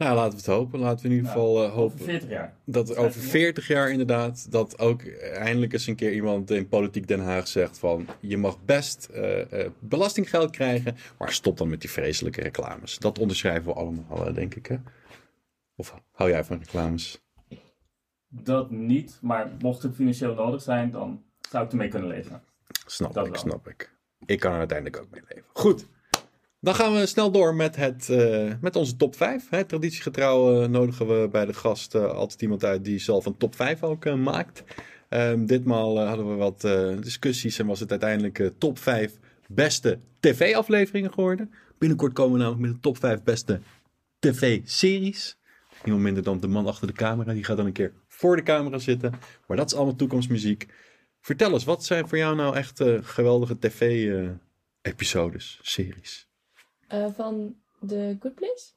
Nou, laten we het hopen. Laten we in ieder Ja, geval eh, Over hopen 40 jaar. dat over je op? 40 jaar inderdaad, dat ook eindelijk eens een keer iemand in Politiek Den Haag zegt van, je mag best eh, eh, belastinggeld krijgen, maar stop dan met die vreselijke reclames. Dat onderschrijven we allemaal, denk ik. Hè? Of hou jij van reclames? dat niet, maar mocht het financieel nodig zijn, dan zou ik ermee kunnen leven. Snap Dat ik, wel. snap ik. Ik kan er uiteindelijk ook mee leven. Goed. Dan gaan we snel door met, het, eh, met onze top 5. Hè. Traditiegetrouw eh, nodigen we bij de gast eh, altijd iemand uit die zelf een top 5 ook maakt. Ehm, ditmaal hadden we wat discussies en was het uiteindelijk top 5 beste tv-afleveringen geworden. Binnenkort komen we namelijk met de top 5 beste tv-series. Niemand minder dan de man achter de camera. Die gaat dan een keer voor de camera zitten. Maar dat is allemaal toekomstmuziek. Vertel eens, wat zijn voor jou nou echt geweldige tv-episodes, series? Eh, van The Good Place?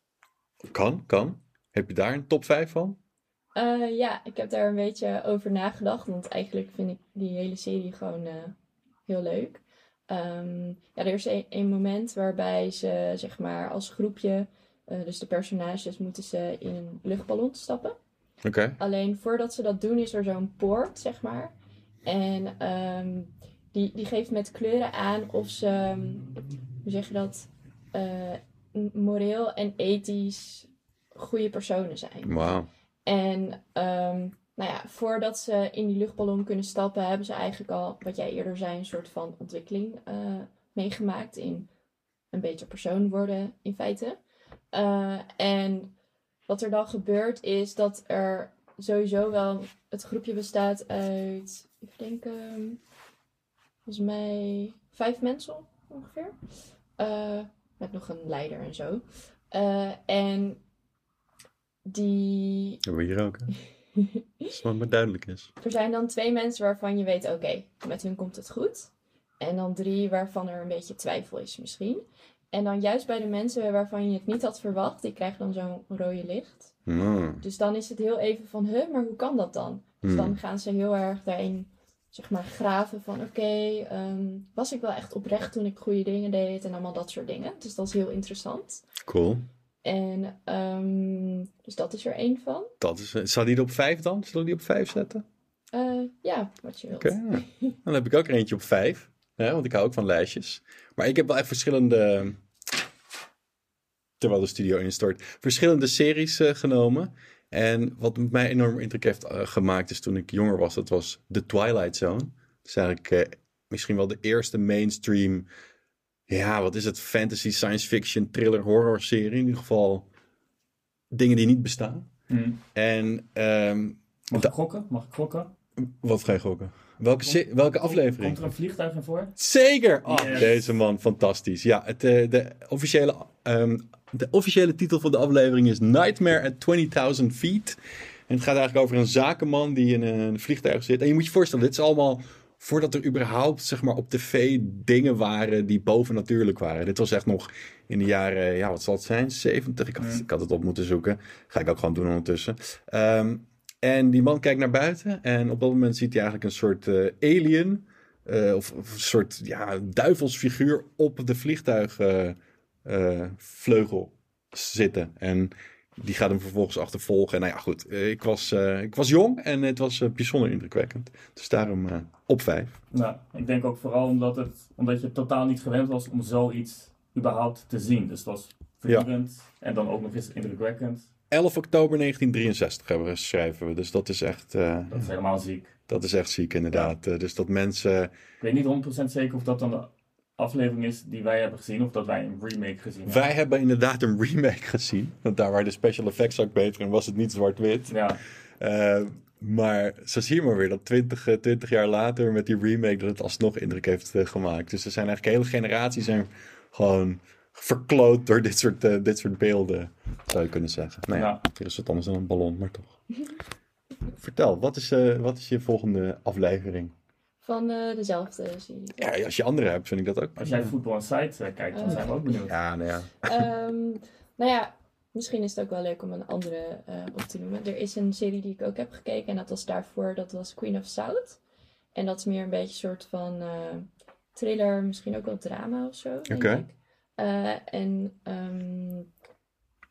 Kan, kan. Heb je daar een top 5 van? Eh, ja, ik heb daar een beetje over nagedacht. Want eigenlijk vind ik die hele serie gewoon eh, heel leuk. Ehm, ja, er is een, een moment waarbij ze, zeg maar, als groepje, dus de personages, moeten ze in een luchtballon stappen. Oké. Alleen voordat ze dat doen, is er zo'n poort, zeg maar. En ehm, die, die geeft met kleuren aan of ze, ehm, hoe zeg je dat, moreel en ethisch goede personen zijn. Wauw. En ehm, nou ja, voordat ze in die luchtballon kunnen stappen, hebben ze eigenlijk al, wat jij eerder zei, een soort van ontwikkeling eh, meegemaakt in een beter persoon worden, in feite. Eh, en wat er dan gebeurt is dat er sowieso wel het groepje bestaat uit, even denken, volgens mij vijf mensen ongeveer. Eh, met nog een leider en zo. Eh, en die Hebben we hier ook. hè? Maar duidelijk is. er zijn dan twee mensen waarvan je weet, oké, met hun komt het goed. En dan drie waarvan er een beetje twijfel is misschien. En dan juist bij de mensen waarvan je het niet had verwacht, die krijgen dan zo'n rode licht. Hmm. Dus dan is het heel even van, huh, maar hoe kan dat dan? Dus Hmm. dan gaan ze heel erg daarin, zeg maar, graven van, oké, ehm, was ik wel echt oprecht toen ik goede dingen deed en allemaal dat soort dingen. Dus dat is heel interessant. Cool. En, ehm, dus dat is er één van. Dat is, zou die er op 5 dan? Zullen we die op 5 zetten? Eh, ja, wat je wilt. Oké. Dan heb ik ook er eentje op 5. want ik hou ook van lijstjes. Maar ik heb wel echt verschillende. Terwijl de studio instort. Verschillende series eh, genomen. En wat mij enorm indruk heeft eh, gemaakt is toen ik jonger was. Dat was The Twilight Zone. Dat is eigenlijk eh, misschien wel de eerste mainstream. Ja, wat is het? Fantasy, science fiction, thriller, horror serie. In ieder geval dingen die niet bestaan. Hm. En ehm, Mag ik gokken? Mag ik gokken? wat ga je gokken? Welke, welke aflevering? Komt er een vliegtuig in voor? Zeker! Oh, Yes. Deze man, fantastisch. Ja, het, eh, de, officiële, ehm, de officiële titel van de aflevering is Nightmare at 20.000 Feet. En het gaat eigenlijk over een zakenman die in een vliegtuig zit. En je moet je voorstellen, dit is allemaal voordat er überhaupt zeg maar, op tv dingen waren die bovennatuurlijk waren. Dit was echt nog in de jaren, ja, wat zal het zijn? 70? Ik had, ik had het op moeten zoeken. Ga ik ook gewoon doen ondertussen. Ehm, en die man kijkt naar buiten en op dat moment ziet hij eigenlijk een soort eh, alien. eh, of, of een soort ja, duivelsfiguur op de vliegtuigvleugel zitten. En die gaat hem vervolgens achtervolgen. En nou ja, goed. eh, ik, was, eh, ik was jong en het was eh, bijzonder indrukwekkend. Dus daarom eh, op vijf. Nou, ik denk ook vooral omdat, het, omdat je totaal niet gewend was om zoiets überhaupt te zien. Dus het was vernieuwend en dan ook nog eens indrukwekkend. 11 oktober 1963 hebben we, schrijven we. Dus dat is echt, eh, Dat is helemaal ziek. dat is echt ziek inderdaad. Eh, dus dat mensen... Ik weet niet 100% zeker of dat dan de aflevering is die wij hebben gezien of dat wij een remake gezien hebben. Wij hebben inderdaad een remake gezien. Want daar waren de special effects ook beter en was het niet zwart-wit. Ja, Eh, maar zo zie je maar weer dat 20, eh, 20 jaar later met die remake dat het alsnog indruk heeft eh, gemaakt. Dus er zijn eigenlijk hele generaties zijn gewoon verkloot door dit soort, eh, dit soort beelden, zou je kunnen zeggen. Nou ja, is wat anders dan een ballon, maar toch. Vertel, wat is, eh, wat is je volgende aflevering? Van eh, dezelfde serie. Ja, als je andere hebt, vind ik dat ook. als jij Football Insight eh, kijkt, dan Oh. zijn we ook benieuwd. Ja, nou ja. Ehm, nou ja, misschien is het ook wel leuk om een andere eh, op te noemen. Er is een serie die ik ook heb gekeken en dat was daarvoor, dat was Queen of South. En dat is meer een beetje een soort van eh, thriller, misschien ook wel drama of zo, Oké. Eh, en ehm,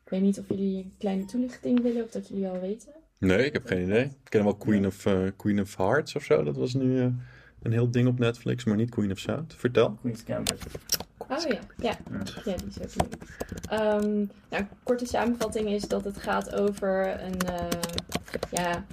ik weet niet of jullie een kleine toelichting willen of dat jullie al weten. Nee, ik heb geen idee. Ik ken wel Queen of, eh, Queen of Hearts of zo. Dat was nu een heel ding op Netflix, maar niet Queen of South. Vertel. Queen's Gambit. Oh ja, ja. Ja, die is ook leuk. Ehm, nou, een korte samenvatting is dat het gaat over een, eh, ja,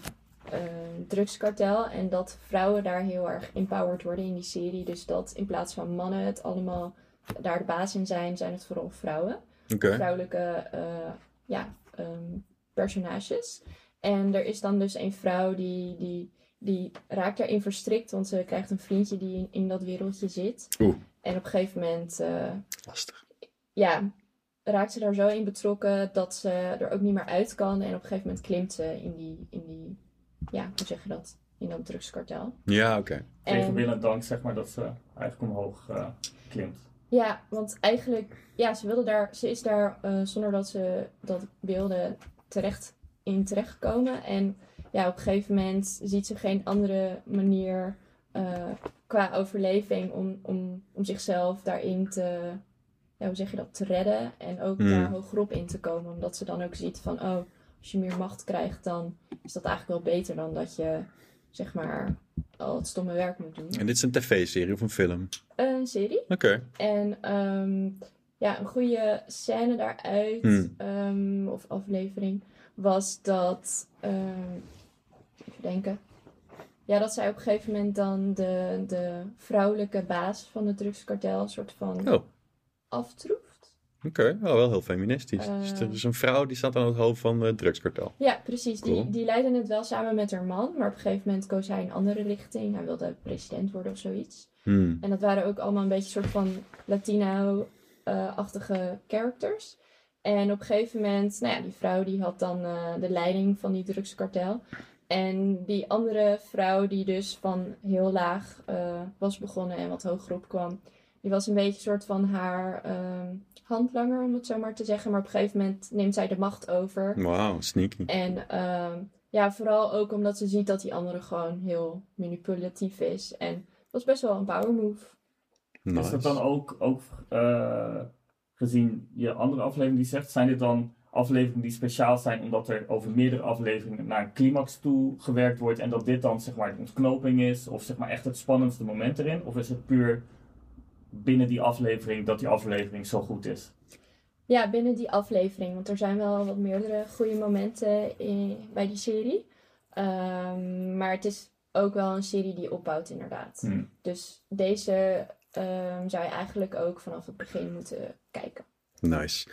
een drugskartel. En dat vrouwen daar heel erg empowered worden in die serie. Dus dat in plaats van mannen het allemaal daar de baas in zijn, zijn het vooral vrouwen. Vrouwelijke eh, ja, ehm, personages. En er is dan dus een vrouw die, die, die raakt daarin verstrikt, want ze krijgt een vriendje die in, in dat wereldje zit. Oeh. En op een gegeven moment eh, Lastig. ja, raakt ze daar zo in betrokken dat ze er ook niet meer uit kan. En op een gegeven moment klimt ze in die, in die ja, hoe zeg je dat? In dat drugskartel. Ja, oké. Even En- willen dank, zeg maar, dat ze eigenlijk omhoog eh, klimt. Ja, want eigenlijk, ja, ze wilde daar, ze is daar eh, zonder dat ze dat wilde terecht in terechtgekomen. En ja, op een gegeven moment ziet ze geen andere manier eh, qua overleving om, om, om zichzelf daarin te, ja, hoe zeg je dat, te redden. En ook Hmm. daar hogerop in te komen. Omdat ze dan ook ziet van, oh, als je meer macht krijgt, dan is dat eigenlijk wel beter dan dat je, zeg maar, al het stomme werk moet doen. En dit is een tv-serie of een film? Een serie. Oké. En ehm, ja, een goede scène daaruit, Hmm. ehm, of aflevering, was dat, ehm, even denken, ja, dat zij op een gegeven moment dan de, de vrouwelijke baas van het drugskartel een soort van Oh. aftroeft. Oké, oh, wel heel feministisch. Dus Eh. er is een vrouw die staat aan het hoofd van het drugskartel. Ja, precies. Cool. Die, die leidde het wel samen met haar man, maar op een gegeven moment koos hij een andere richting. Hij wilde president worden of zoiets. Hmm. En dat waren ook allemaal een beetje soort van Latino-achtige characters. En op een gegeven moment, nou ja, die vrouw die had dan eh, de leiding van die drugskartel. En die andere vrouw die dus van heel laag eh, was begonnen en wat hoger op kwam. Die was een beetje een soort van haar ehm, handlanger, om het zo maar te zeggen. Maar op een gegeven moment neemt zij de macht over. Wauw, sneaky. En ehm, ja, vooral ook omdat ze ziet dat die andere gewoon heel manipulatief is. En dat was best wel een power move. Nice. Is dat dan ook, ook eh, gezien je andere aflevering die zegt, zijn dit dan afleveringen die speciaal zijn omdat er over meerdere afleveringen naar een climax toe gewerkt wordt en dat dit dan zeg maar de ontknoping is of zeg maar echt het spannendste moment erin? Of is het puur binnen die aflevering dat die aflevering zo goed is? Ja, binnen die aflevering. Want er zijn wel wat meerdere goede momenten in, bij die serie. Ehm, maar het is ook wel een serie die opbouwt, inderdaad. Hm. Dus deze ehm, zou je eigenlijk ook vanaf het begin moeten kijken. Nice.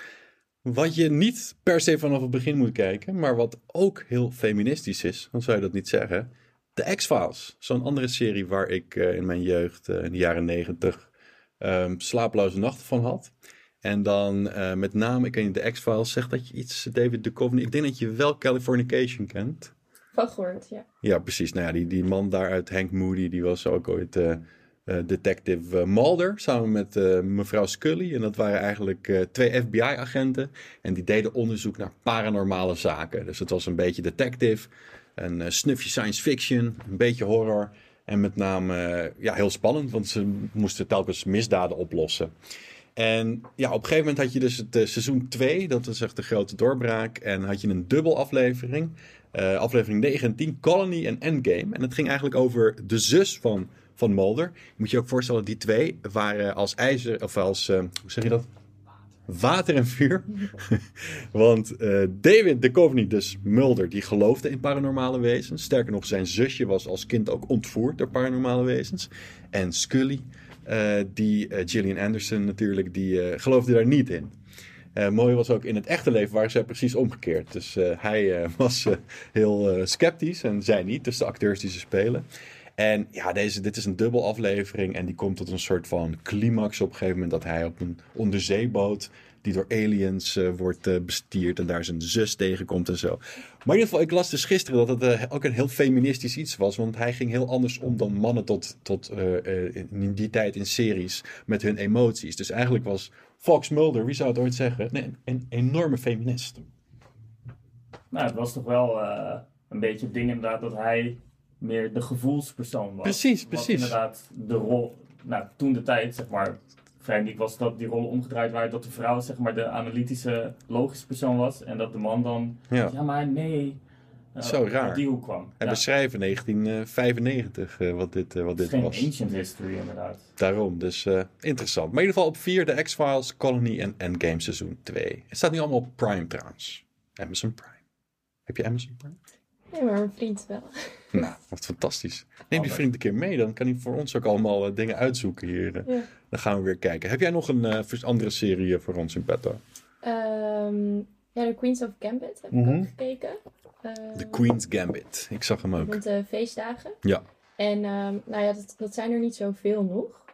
Wat je niet per se vanaf het begin moet kijken, maar wat ook heel feministisch is, dan zou je dat niet zeggen. De X-Files. Zo'n andere serie waar ik eh, in mijn jeugd, eh, in de jaren negentig, ehm, slapeloze nachten van had. En dan eh, met name, ik weet de X-Files, zegt dat je iets, David Duchovny. Ik denk dat je wel Californication kent. Van gehoord, ja. Ja, precies. Nou ja, die, die man daar uit Hank Moody, die was ook ooit detective eh, Mulder samen met eh, mevrouw Scully. En dat waren eigenlijk eh, twee FBI-agenten. En die deden onderzoek naar paranormale zaken. Dus het was een beetje detective, een eh, snufje science fiction, een beetje horror. En met name eh, ja, heel spannend, want ze moesten telkens misdaden oplossen. En ja, op een gegeven moment had je dus het eh, seizoen 2, dat was echt de grote doorbraak. En had je een dubbel aflevering. Eh, aflevering 9 en 10, Colony en Endgame. En het ging eigenlijk over de zus van, van Mulder. Moet je ook voorstellen, die twee waren als ijzer, of als, eh, hoe zeg je dat? Water en vuur. Want eh, David Duchovny, dus Mulder, die geloofde in paranormale wezens. Sterker nog, zijn zusje was als kind ook ontvoerd door paranormale wezens. En Scully, eh, die Gillian Anderson natuurlijk, die geloofde daar niet in. Mooi was ook in het echte leven waren zij precies omgekeerd. Dus hij was heel sceptisch en zij niet. Dus de acteurs die ze spelen. En ja, deze, dit is een dubbel aflevering. En die komt tot een soort van climax op een gegeven moment. Dat hij op een onderzeeboot die door aliens eh, wordt eh, bestierd. En daar zijn zus tegenkomt en zo. Maar in ieder geval, ik las dus gisteren dat het eh, ook een heel feministisch iets was. Want hij ging heel anders om dan mannen tot, tot in die tijd in series met hun emoties. Dus eigenlijk was Fox Mulder, wie zou het ooit zeggen, een, enorme feminist. Nou, het was toch wel een beetje het ding inderdaad dat hij meer de gevoelspersoon was. Precies, Wat precies. inderdaad de rol, nou toen de tijd zeg maar, vrij uniek was dat die rollen omgedraaid waren. Dat de vrouw zeg maar de analytische, logische persoon was. En dat de man dan, Ja. ja maar nee. eh, Zo raar. Die hoek kwam. Hij Ja, beschrijven 1995 eh, wat dit, eh, wat het is dit geen was. ancient history inderdaad. Daarom, dus eh, interessant. Maar in ieder geval op 4 de X-Files, Colony en Endgame seizoen 2. Het staat nu allemaal op Prime trouwens. Amazon Prime. Heb je Amazon Prime? Nee, maar mijn vriend wel. Nou, wat fantastisch. Neem die vriend een keer mee, dan kan hij voor ons ook allemaal eh, dingen uitzoeken hier. eh. Ja. Dan gaan we weer kijken. Heb jij nog een eh, andere serie voor ons in petto? Ehm, ja, de Queens of Gambit heb Mhm. ik ook gekeken. The Ehm, Queen's Gambit. Ik zag hem ook. Met de feestdagen. Ja. En ehm, nou ja, dat, dat zijn er niet zoveel nog.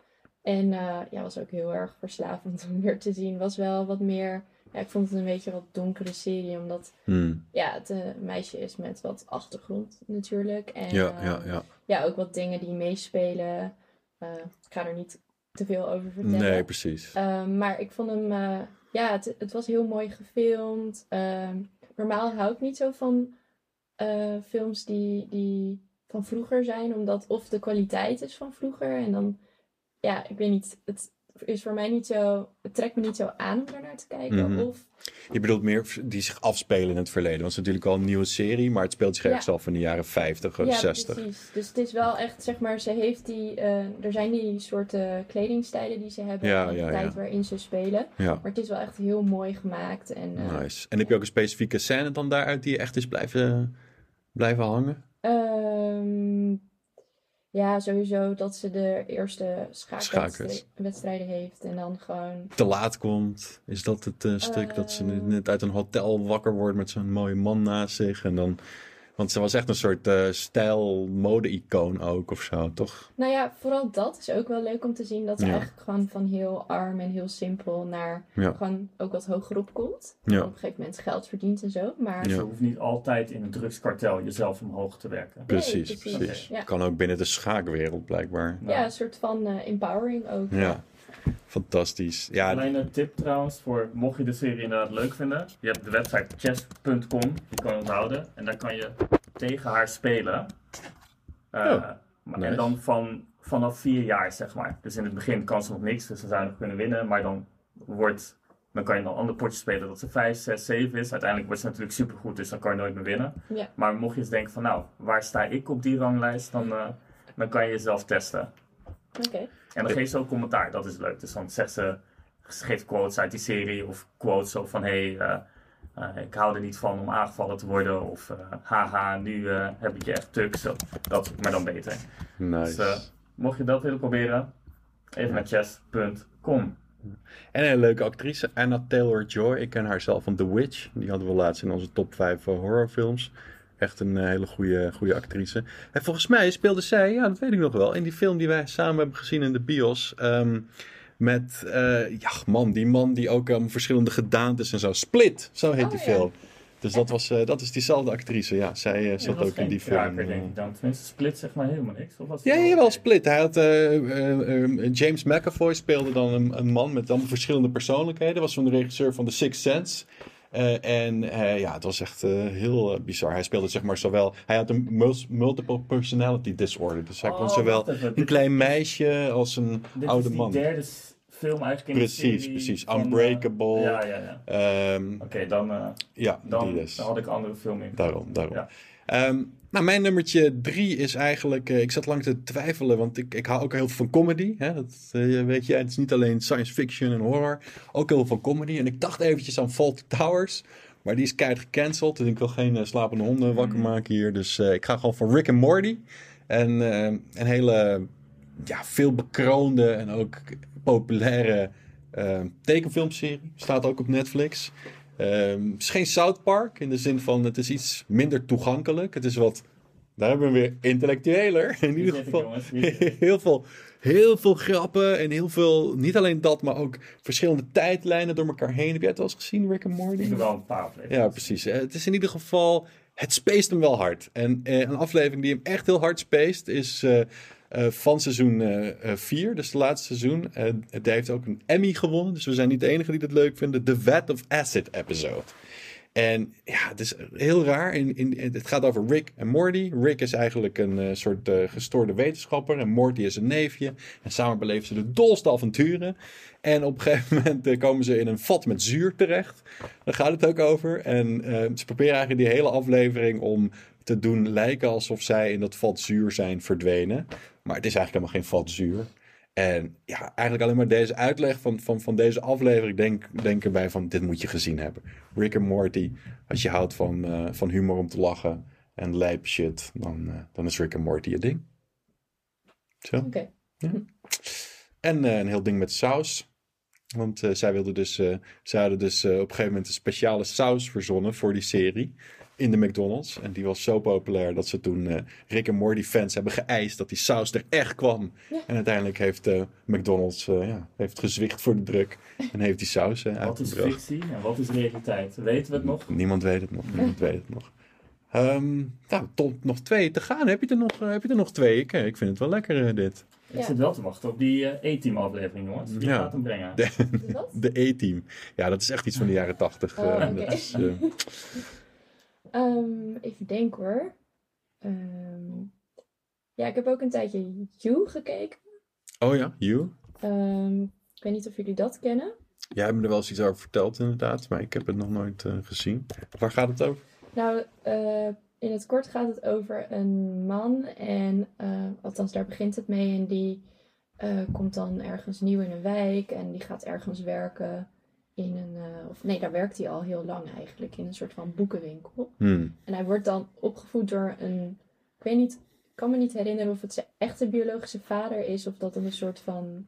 En ja, was ook heel erg verslavend om weer te zien. Was wel wat meer... Ja, ik vond het een beetje wat donkere serie. Omdat Hmm. ja, het een meisje is met wat achtergrond natuurlijk. En Ja, eh, ja, ja. ja, ook wat dingen die meespelen. Eh, ik ga er niet te veel over vertellen. Nee, precies. Ehm, maar ik vond hem, eh, ja, het, het was heel mooi gefilmd. Ehm, normaal hou ik niet zo van films die, die van vroeger zijn, omdat of de kwaliteit is van vroeger en dan, ja, ik weet niet, het is voor mij niet zo, het trekt me niet zo aan om daarnaar te kijken. Mhm. Of, Je bedoelt meer die zich afspelen in het verleden. Want het is natuurlijk al een nieuwe serie, maar het speelt zich Ja. ergens af in de jaren 50 of ja, 60. precies. Dus het is wel echt, zeg maar, ze heeft die, eh, er zijn die soorten kledingstijlen die ze hebben Ja, en de tijd waarin ze spelen. Ja, Maar het is wel echt heel mooi gemaakt. En, eh, nice. En heb je ook een specifieke scène dan daaruit die je echt is blijven, blijven hangen? Ehm, ja, sowieso dat ze de eerste schaakwedstrijden heeft. En dan gewoon... Te laat komt. Is dat het eh, stuk dat ze Eh. net uit een hotel wakker wordt met zo'n mooie man naast zich? En dan, want ze was echt een soort eh stijl mode-icoon ook of zo, toch? Nou ja, vooral dat is ook wel leuk om te zien. Dat ze Ja. eigenlijk gewoon van heel arm en heel simpel naar Ja. gewoon ook wat hoger op komt. Ja. Op een gegeven moment geld verdient en zo. Maar Ja. Je hoeft niet altijd in een drugskartel jezelf omhoog te werken. Precies, precies. precies. Ja. Kan ook binnen de schaakwereld blijkbaar. ja, een soort van eh, empowering ook. Ja, fantastisch. Ja, Kleine tip trouwens, voor mocht je de serie inderdaad leuk vinden. Je hebt de website chess.com, die kan je onthouden. En daar kan je tegen haar spelen. Eh, Oh, maar- nice. En dan van, vanaf vier jaar, zeg maar. Dus in het begin kan ze nog niks, dus ze zou nog kunnen winnen. Maar dan wordt... Dan kan je nog andere potjes spelen dat ze 5, 6, 7 is. Uiteindelijk wordt ze natuurlijk supergoed, dus dan kan je nooit meer winnen. Ja. Maar mocht je eens denken van nou, waar sta ik op die ranglijst? Dan, eh, dan kan je jezelf testen. Oké. En dan geeft ze ook commentaar, dat is leuk. Dus dan zegt ze, ze geeft quotes uit die serie of quotes zo van hé, hey, eh, eh, ik hou er niet van om aangevallen te worden. Of eh, haha, nu eh, heb ik je echt tuk. Zo, dat, maar dan beter. nice. Dus mocht je dat willen proberen, even naar chess.com. En een leuke actrice, Anna Taylor-Joy. Ik ken haar zelf van The Witch. Die hadden we laatst in onze top 5 horrorfilms. Echt een eh, hele goede, goede actrice. En volgens mij speelde zij, ja, dat weet ik nog wel, in die film die wij samen hebben gezien in de bios. ehm, met, eh, ja, man, die man die ook um, verschillende gedaantes en zo. Split, zo heet Oh, die ja. film. Dus dat, was, eh, dat is diezelfde actrice. Ja, zij zat ook in die film. kraker, denk ik dan. Tenminste, Split zeg maar helemaal niks. Of was Ja, wel- jawel, Split. Hij had, eh, eh, eh, James McAvoy speelde dan een, een man met allemaal verschillende persoonlijkheden. Was van de regisseur van The Sixth Sense. Eh, en eh, ja, het was echt eh, heel bizar. Hij speelde zeg maar zowel... Hij had een mul- multiple personality disorder. Dus hij kon Oh, zowel wacht even. een Dit- klein meisje als een Dit oude man. derde film de Precies, precies. Unbreakable. ja, ja, ja. Ehm, Oké, dan, ja, dan, die dus. dan had ik een andere film in. Daarom, daarom. Ja. Ehm, nou, mijn nummertje drie is eigenlijk... eh, ik zat lang te twijfelen, want ik, ik hou ook heel veel van comedy. Hè? Dat eh, weet je, het is niet alleen science fiction en horror. Ook heel veel van comedy. En ik dacht eventjes aan Fault Towers. Maar die is keihard gecanceld. En ik wil geen eh, slapende honden wakker Mhm. maken hier. Dus ik ga gewoon voor Rick en Morty. En een hele ja, veel bekroonde en ook populaire tekenfilmserie. Staat ook op Netflix. Ehm, het is geen South Park in de zin van het is iets minder toegankelijk. Het is wat, daar hebben we weer intellectueler in ieder geval. Heel veel, heel veel grappen en heel veel, niet alleen dat, maar ook verschillende tijdlijnen door elkaar heen. Heb jij het al eens gezien, Rick en Morty? Ik heb wel een paar afleveringen. Ja, precies. Het is in ieder geval, het speest hem wel hard. En eh, een aflevering die hem echt heel hard speest is eh, eh, van seizoen 4, dus het laatste seizoen. Eh die heeft ook een Emmy gewonnen, dus we zijn niet de enige die dat leuk vinden. The Vat of Acid episode. En ja, het is heel raar. In, in, het gaat over Rick en Morty. Rick is eigenlijk een eh, soort eh, gestoorde wetenschapper. En Morty is een neefje. En samen beleven ze de dolste avonturen. En op een gegeven moment eh, komen ze in een vat met zuur terecht. Daar gaat het ook over. En eh, ze proberen eigenlijk die hele aflevering om te doen lijken alsof zij in dat vat zuur zijn verdwenen. Maar het is eigenlijk helemaal geen vat zuur. En ja, eigenlijk alleen maar deze uitleg van, van, van deze aflevering denk, denken wij van dit moet je gezien hebben. Rick en Morty, als je houdt van, eh, van humor om te lachen en lijp shit, dan, eh, dan is Rick en Morty je ding. Zo. Oké. En eh, een heel ding met saus. Want zij wilden dus, zij hadden dus op een gegeven moment een speciale saus verzonnen voor die serie in de McDonald's. En die was zo populair dat ze toen eh, Rick en Morty fans hebben geëist dat die saus er echt kwam. Ja. En uiteindelijk heeft eh, McDonald's eh, ja, heeft gezwicht voor de druk en heeft die saus eh, Wat is fictie en wat is realiteit? Weten we het nog? Niemand weet het nog. Niemand weet het nog. Ehm, nou, tot nog twee te gaan. Heb je er nog, heb je er nog twee? Ik, ik vind het wel lekker eh, dit. Ik Ja. zit wel te wachten op die E-team aflevering, jongens. Wie Ja. gaat hem brengen? De, Wat? de E-team. Ja, dat is echt iets van de jaren tachtig. Oh, eh, eh, Ehm, even denken hoor. Ehm, ja, ik heb ook een tijdje You gekeken. oh ja, You. Ehm, ik weet niet of jullie dat kennen. Jij hebt me er wel eens iets over verteld inderdaad, maar ik heb het nog nooit eh, gezien. Waar gaat het over? Nou, eh, in het kort gaat het over een man. En eh, althans, daar begint het mee. En die komt dan ergens nieuw in een wijk. En die gaat ergens werken in een. eh, of nee, daar werkt hij al heel lang eigenlijk. In een soort van boekenwinkel. Hmm. En hij wordt dan opgevoed door een. Ik weet niet. Ik kan me niet herinneren of het zijn echte biologische vader is. Of dat het een soort van.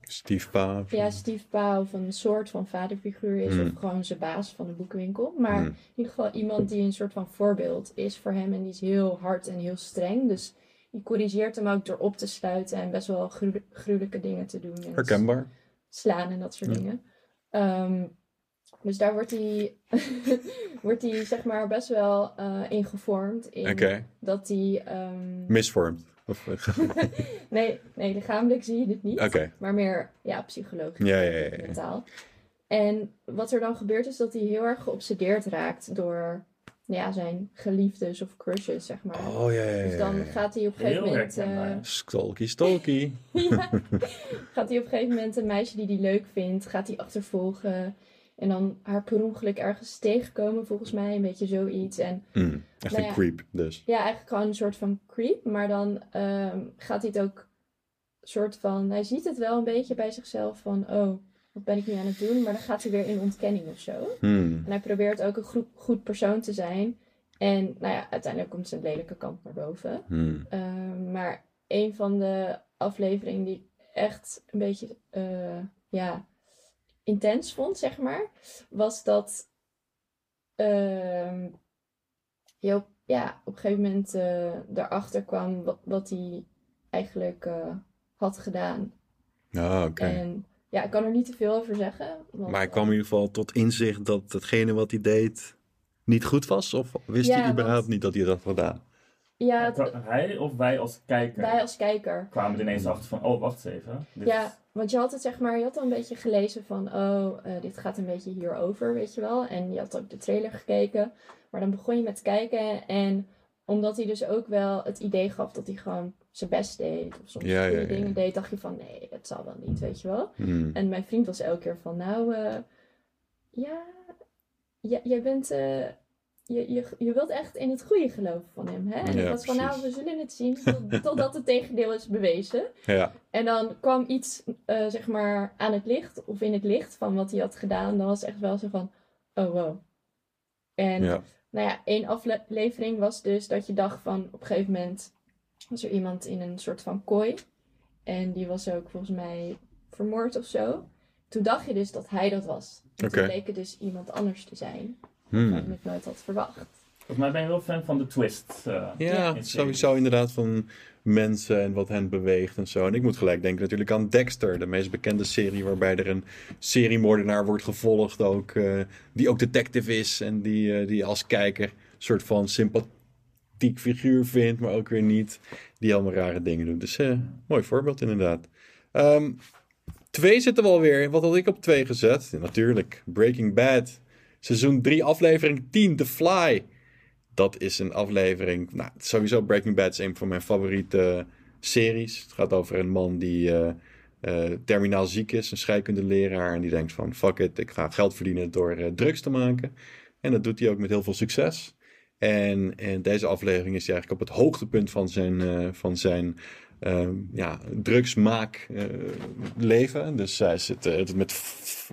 Stiefpa. of- Ja, stiefpa of een soort van vaderfiguur is. Hmm. Of gewoon zijn baas van de boekenwinkel. Maar Hmm. in ieder geval iemand die een soort van voorbeeld is voor hem. En die is heel hard en heel streng. Dus die corrigeert hem ook door op te sluiten en best wel gru- gruwelijke dingen te doen. En Herkenbaar. slaan en dat soort Ja. dingen. Ehm, dus daar wordt hij, wordt hij zeg maar best wel eh in gevormd. In dat hij... ehm, Misvormd. Of, nee, nee, lichamelijk zie je dit niet. Maar meer ja, psychologisch. Ja, ja, ja, ja. Mentaal. En wat er dan gebeurt is dat hij heel erg geobsedeerd raakt door ja, zijn geliefdes of crushes, zeg maar. Oh ja, ja, ja. Dus dan gaat hij op een gegeven Heel moment... eh, herkenbaar. Stalky, stalky. ja, gaat hij op een gegeven moment een meisje die hij leuk vindt, gaat hij achtervolgen. En dan haar per ongeluk ergens tegenkomen, volgens mij. Een beetje zoiets. En Hmm. Echt Nou een ja. creep, dus. ja, eigenlijk gewoon een soort van creep. Maar dan ehm, gaat hij het ook soort van... Hij ziet het wel een beetje bij zichzelf van... Oh, wat ben ik nu aan het doen? Maar dan gaat hij weer in ontkenning of zo. Hmm. En hij probeert ook een goed, goed persoon te zijn. En nou ja, uiteindelijk komt zijn lelijke kant naar boven. Hmm. Ehm, maar een van de afleveringen die ik echt een beetje eh, ja, intens vond, zeg maar, was dat ehm, je op, ja, op een gegeven moment eh erachter kwam wat, wat hij eigenlijk eh, had gedaan. Ah, oké. Ja, ik kan er niet te veel over zeggen. Want, Maar hij kwam in ieder geval tot inzicht dat hetgene wat hij deed niet goed was? Of wist Ja, hij überhaupt want- niet dat hij dat had gedaan? ja, het- Hij of wij als kijker wij als kijker. kwamen er ineens achter van, oh wacht eens even. Dit Ja, want je had het zeg maar, je had al een beetje gelezen van, oh, eh, dit gaat een beetje hierover, weet je wel. En je had ook de trailer gekeken. Maar dan begon je met kijken en omdat hij dus ook wel het idee gaf dat hij gewoon zijn best deed. Of soms Ja, ja, dingen deed, dacht je van, nee, dat zal wel niet, weet je wel. Hmm. En mijn vriend was elke keer van, nou, eh, ja, jij bent, eh, je, je, je wilt echt in het goede geloven van hem, hè? En ik was van, nou, we zullen het zien tot- totdat het tegendeel is bewezen. Ja. En dan kwam iets, eh, zeg maar, aan het licht, of in het licht van wat hij had gedaan. Dan was het echt wel zo van, oh wow. En nou ja, één aflevering was dus dat je dacht van, op een gegeven moment was er iemand in een soort van kooi. En die was ook volgens mij vermoord of zo. Toen dacht je dus dat hij dat was. En Oké. toen bleek het dus iemand anders te zijn. Hmm. Waarvan ik nooit had verwacht. Volgens mij ben je wel fan van de twist. eh, Ja, in sowieso inderdaad van mensen en wat hen beweegt en zo. En ik moet gelijk denken natuurlijk aan Dexter, de meest bekende serie waarbij er een seriemoordenaar wordt gevolgd ook, eh, die ook detective is en die, eh, die als kijker een soort van figuur vindt, maar ook weer niet, die allemaal rare dingen doet. Dus eh, mooi voorbeeld inderdaad. Ehm, twee zitten we alweer. Wat had ik op twee gezet? Natuurlijk, Breaking Bad. Seizoen 3, aflevering 10, The Fly. Dat is een aflevering. Nou, sowieso Breaking Bad is een van mijn favoriete series. Het gaat over een man die eh, eh, terminaal ziek is, een scheikundeleraar. En die denkt van fuck it, ik ga geld verdienen door eh, drugs te maken. En dat doet hij ook met heel veel succes. En in deze aflevering is eigenlijk op het hoogtepunt van zijn, eh, van zijn ehm, ja, drugsmaak eh. Dus hij zit eh, met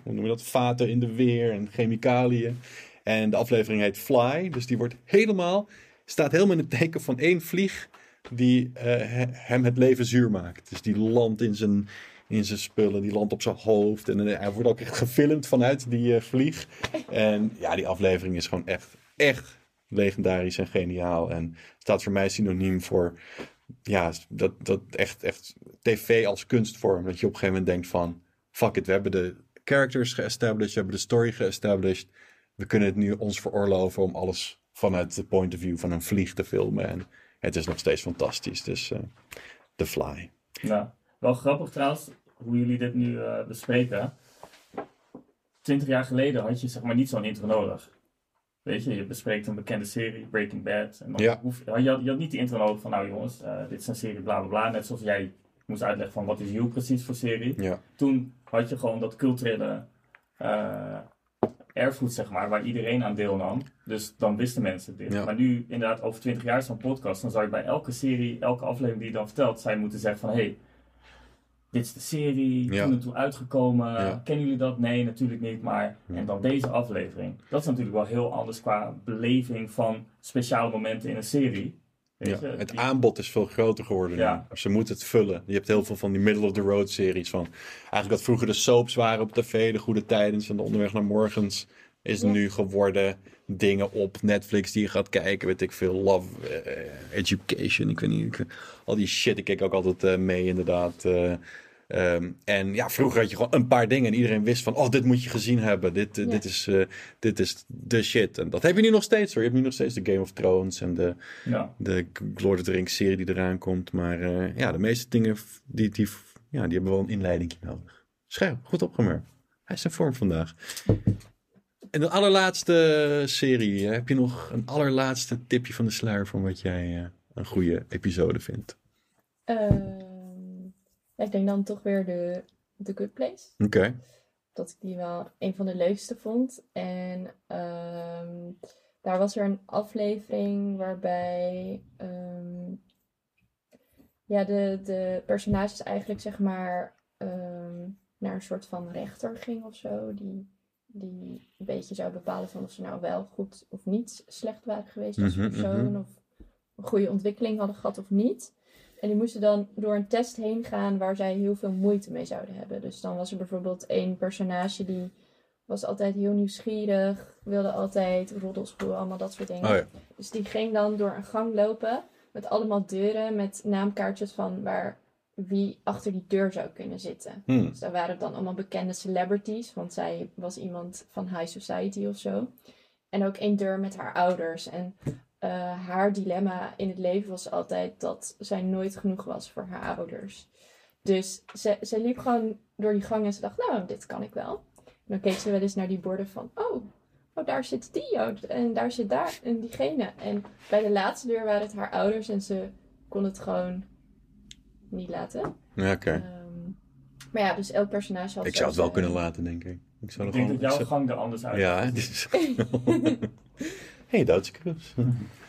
hoe noem je dat, vaten in de weer en chemicaliën. En de aflevering heet Fly, dus die wordt helemaal staat helemaal in het teken van één vlieg die he- hem het leven zuur maakt. Dus die landt in zijn, in zijn spullen, die landt op zijn hoofd. En hij wordt ook echt gefilmd vanuit die vlieg. En ja, die aflevering is gewoon echt, echt legendarisch en geniaal. En staat voor mij synoniem voor ja, dat, dat echt, echt tv als kunstvorm. Dat je op een gegeven moment denkt van, fuck it, we hebben de characters geestablished, we hebben de story geestablished. We kunnen het nu ons veroorloven om alles vanuit de point of view van een vlieg te filmen. En het is nog steeds fantastisch. Dus eh The Fly. Nou, wel grappig trouwens hoe jullie dit nu eh, bespreken. Twintig jaar geleden had je zeg maar niet zo'n intro nodig. Weet je, je bespreekt een bekende serie, Breaking Bad. En dan Ja. hoef, je, had, je had niet die intro nodig van, nou jongens, eh, dit is een serie, bla bla bla. Net zoals jij moest uitleggen van, wat is You precies voor serie. Ja. Toen had je gewoon dat culturele eh, erfgoed, zeg maar, waar iedereen aan deelnam. Dus dan wisten mensen dit. Ja. Maar nu, inderdaad, over 20 jaar is zo'n podcast, dan zou je bij elke serie, elke aflevering die je dan vertelt, zou je moeten zeggen van, hé, hey, dit is de serie, Ja. toen en toen uitgekomen, Ja. kennen jullie dat? Nee, natuurlijk niet, maar, en dan deze aflevering. Dat is natuurlijk wel heel anders qua beleving van speciale momenten in een serie. Ja, het Die- aanbod is veel groter geworden. nu. Ja. Ze moeten het vullen. Je hebt heel veel van die middle of the road series. Van, eigenlijk wat vroeger de soaps waren op tv, de goede tijdens en de onderweg naar morgens, is Ja. nu geworden dingen op Netflix die je gaat kijken. Weet ik veel, Love, eh, Education, ik weet niet. ik- al die shit, ik keek ook altijd eh, mee inderdaad. eh, ehm, en ja, vroeger had je gewoon een paar dingen en iedereen wist van, oh, dit moet je gezien hebben. Dit, Ja. dit, is, dit is de shit. En dat heb je nu nog steeds hoor. Je hebt nu nog steeds de Game of Thrones en de, ja. de Lord of the Rings serie die eraan komt. Maar ja, de meeste dingen die, die, ja, die hebben wel een inleiding nodig. Scherp, goed opgemerkt. Hij is in vorm vandaag. En de allerlaatste serie. Heb je nog een allerlaatste tipje van de sluier van wat jij eh, een goede episode vindt? Ehm, ik denk dan toch weer de, The Good Place. Oké. dat ik die wel een van de leukste vond. En ehm, daar was er een aflevering waarbij ehm, ja, de, de personages eigenlijk zeg maar naar een soort van rechter ging of zo. Die, die een beetje zou bepalen van of ze nou wel goed of niet slecht waren geweest als Mhm, persoon. mhm. Of een goede ontwikkeling hadden gehad of niet. En die moesten dan door een test heen gaan waar zij heel veel moeite mee zouden hebben. Dus dan was er bijvoorbeeld één personage die was altijd heel nieuwsgierig, wilde altijd roddels voeren, allemaal dat soort dingen. Oh ja. Dus die ging dan door een gang lopen met allemaal deuren met naamkaartjes van waar wie achter die deur zou kunnen zitten. Hm. Dus daar waren dan allemaal bekende celebrities, want zij was iemand van high society of zo. En ook één deur met haar ouders. En eh, haar dilemma in het leven was altijd dat zij nooit genoeg was voor haar ouders. Dus ze, ze liep gewoon door die gang en ze dacht, nou, dit kan ik wel. En dan keek ze wel eens naar die borden van, oh, oh daar zit die en daar zit daar en diegene. En bij de laatste deur waren het haar ouders en ze kon het gewoon niet laten. Ja, oké. Ehm, maar ja, dus elk personage had Ik zo zou het wel zijn- kunnen laten, denk ik. Ik zou Ik denk gewoon... dat jouw zou- gang er anders uit Ja, dit is... hey, Duitse Cruise.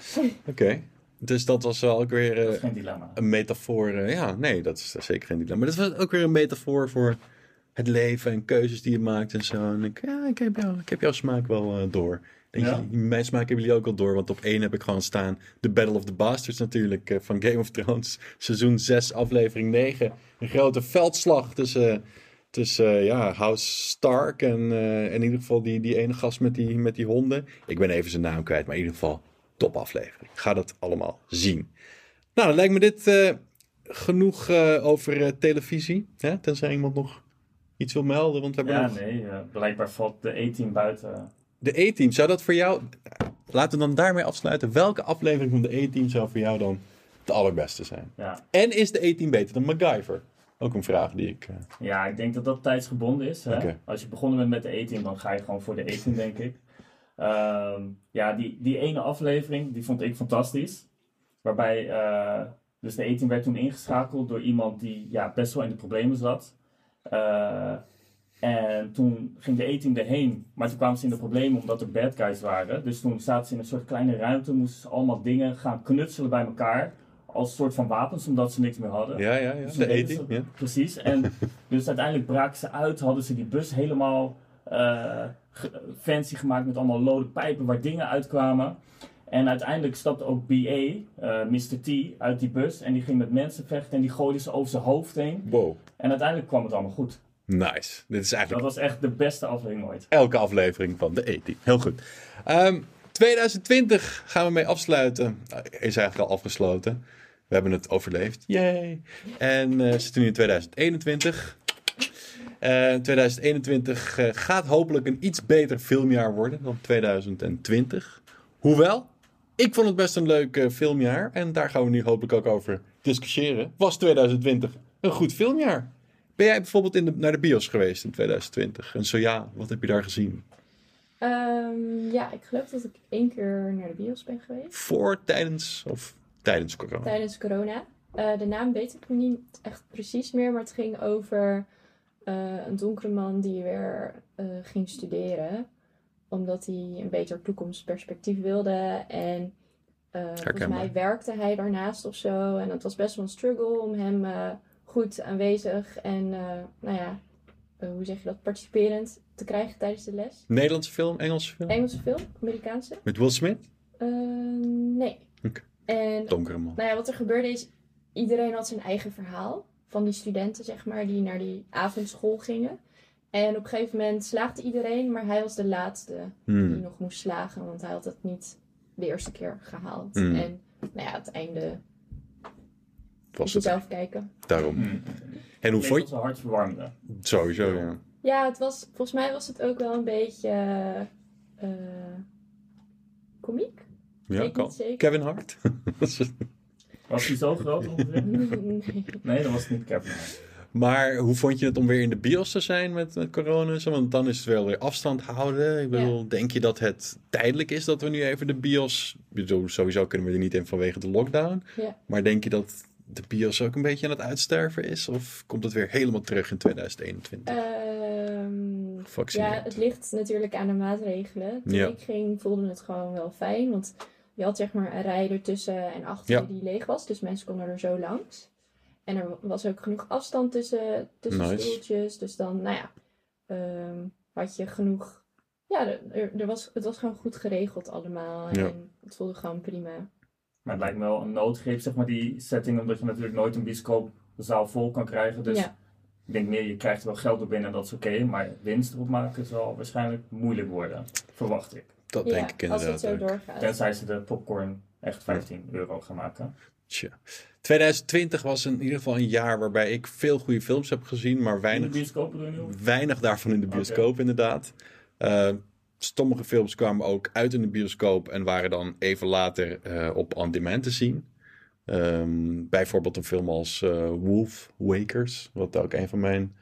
Oké. Dus dat was wel ook weer... Dat eh, is geen dilemma. een metafoor. eh, ja, nee, dat is zeker geen dilemma. Maar dat was ook weer een metafoor voor het leven en keuzes die je maakt en zo. En ik, ja, ik heb, jou, ik heb jouw smaak wel eh, door. Denk Ja. je, mijn smaak hebben jullie ook al door. Want op één heb ik gewoon staan The Battle of the Bastards natuurlijk eh, van Game of Thrones. Seizoen 6, aflevering 9. Een grote veldslag tussen, tussen eh, ja, House Stark en in ieder geval die, die ene gast met die, met die honden. Ik ben even zijn naam kwijt, maar in ieder geval top aflevering. Ga dat allemaal zien. Nou, dan lijkt me dit genoeg over televisie. Hè? Tenzij iemand nog iets wil melden. Want we hebben Ja, nog nee, eh, blijkbaar valt de E-team buiten. de E-team. Zou dat voor jou... Laten we dan daarmee afsluiten. Welke aflevering van de E-team zou voor jou dan de allerbeste zijn? Ja. En is de E-team beter dan MacGyver? Ook een vraag die ik... eh, ja, ik denk dat dat tijdsgebonden is. Hè? Als je begonnen bent met de E-team, dan ga je gewoon voor de E-team, denk ik. Ehm, ja, die, die ene aflevering, die vond ik fantastisch. Waarbij, eh, dus de E-team werd toen ingeschakeld door iemand die ja, best wel in de problemen zat. Eh, en toen ging de E-team erheen, maar toen kwamen ze in de problemen omdat er bad guys waren. Dus toen zaten ze in een soort kleine ruimte, moesten ze allemaal dingen gaan knutselen bij elkaar. Als soort van wapens, omdat ze niks meer hadden. ja, ja, ja. Dus De E-team. Ja. Precies. En dus uiteindelijk braken ze uit, hadden ze die bus helemaal eh, fancy gemaakt met allemaal lode pijpen waar dingen uitkwamen. En uiteindelijk stapte ook BA, eh Mr. T, uit die bus. En die ging met mensen vechten en die gooide ze over zijn hoofd heen. Wow. En uiteindelijk kwam het allemaal goed. Nice. Dit is Dat eigenlijk was echt de beste aflevering ooit. elke aflevering van de E-team. Heel goed. Ehm, 2020 gaan we mee afsluiten. Nou, Is eigenlijk al afgesloten. We hebben het overleefd. Yay. En eh, we zitten nu in 2021. Eh 2021 eh, gaat hopelijk een iets beter filmjaar worden dan 2020. Hoewel, ik vond het best een leuk eh, filmjaar. En daar gaan we nu hopelijk ook over discussiëren. Was 2020 een goed filmjaar? Ben jij bijvoorbeeld in de, naar de bios geweest in 2020? En zo ja, wat heb je daar gezien? Ehm, ja, ik geloof dat ik één keer naar de bios ben geweest. Voor, tijdens of tijdens corona? Tijdens corona. Eh, de naam weet ik niet echt precies meer, maar het ging over eh, een donkere man die weer ging studeren. Omdat hij een beter toekomstperspectief wilde. En eh, volgens mij werkte hij daarnaast of zo. En het was best wel een struggle om hem eh, goed aanwezig en, eh, nou ja, hoe zeg je dat, participerend te krijgen tijdens de les. Nederlandse film, Engelse film? Engelse film, Amerikaanse? Met Will Smith? Nee. En Donkere man. nou ja, wat er gebeurde is, iedereen had zijn eigen verhaal. Van die studenten, zeg maar, die naar die avondschool gingen. En op een gegeven moment slaagde iedereen, maar hij was de laatste die Hmm. nog moest slagen. Want hij had het niet de eerste keer gehaald. Hmm. En nou ja, het einde Was het zelf kijken. daarom. Mm. En hoe vond je? een hartverwarmende. Sowieso, ja. Ja, het was, volgens mij was het ook wel een beetje eh komiek. Ja, kan. Kevin Hart? Was die zo groot ongeveer? nee. Nee, dat was niet Kevin. Maar hoe vond je het om weer in de bios te zijn met, met corona? Want dan is het wel weer afstand houden. Ik bedoel, denk je dat het tijdelijk is dat we nu even de bios... Bedoel, sowieso kunnen we er niet in vanwege de lockdown. Ja. Maar denk je dat de bios ook een beetje aan het uitsterven is? Of komt het weer helemaal terug in 2021? Ehm, ja, het ligt natuurlijk aan de maatregelen. Toen Ja. ik ging voelde het gewoon wel fijn. Want je had zeg maar een rij ertussen en achter Ja. die leeg was. Dus mensen konden er zo langs. En er was ook genoeg afstand tussen, tussen Nice. stoeltjes. Dus dan, nou ja, ehm, had je genoeg... Ja, er, er- er was, het was gewoon goed geregeld allemaal. En Ja. het voelde gewoon prima. Maar het lijkt me wel een noodgreep, zeg maar, die setting, omdat je natuurlijk nooit een bioscoopzaal vol kan krijgen. Dus ja, ik denk meer, je krijgt er wel geld op binnen en dat is oké. maar winst erop maken zal waarschijnlijk moeilijk worden, verwacht ik. Dat ja denk ik als het inderdaad zo doorgaat. Tenzij ze de popcorn echt 15 euro gaan maken. Tja. 2020 was in ieder geval een jaar waarbij ik veel goede films heb gezien, maar In de weinig, bioscoop weinig daarvan in de bioscoop inderdaad. Eh, sommige films kwamen ook uit in de bioscoop en waren dan even later eh, op on-demand te zien. Ehm, bijvoorbeeld een film als eh, Wolf Wakers, wat ook een van mijn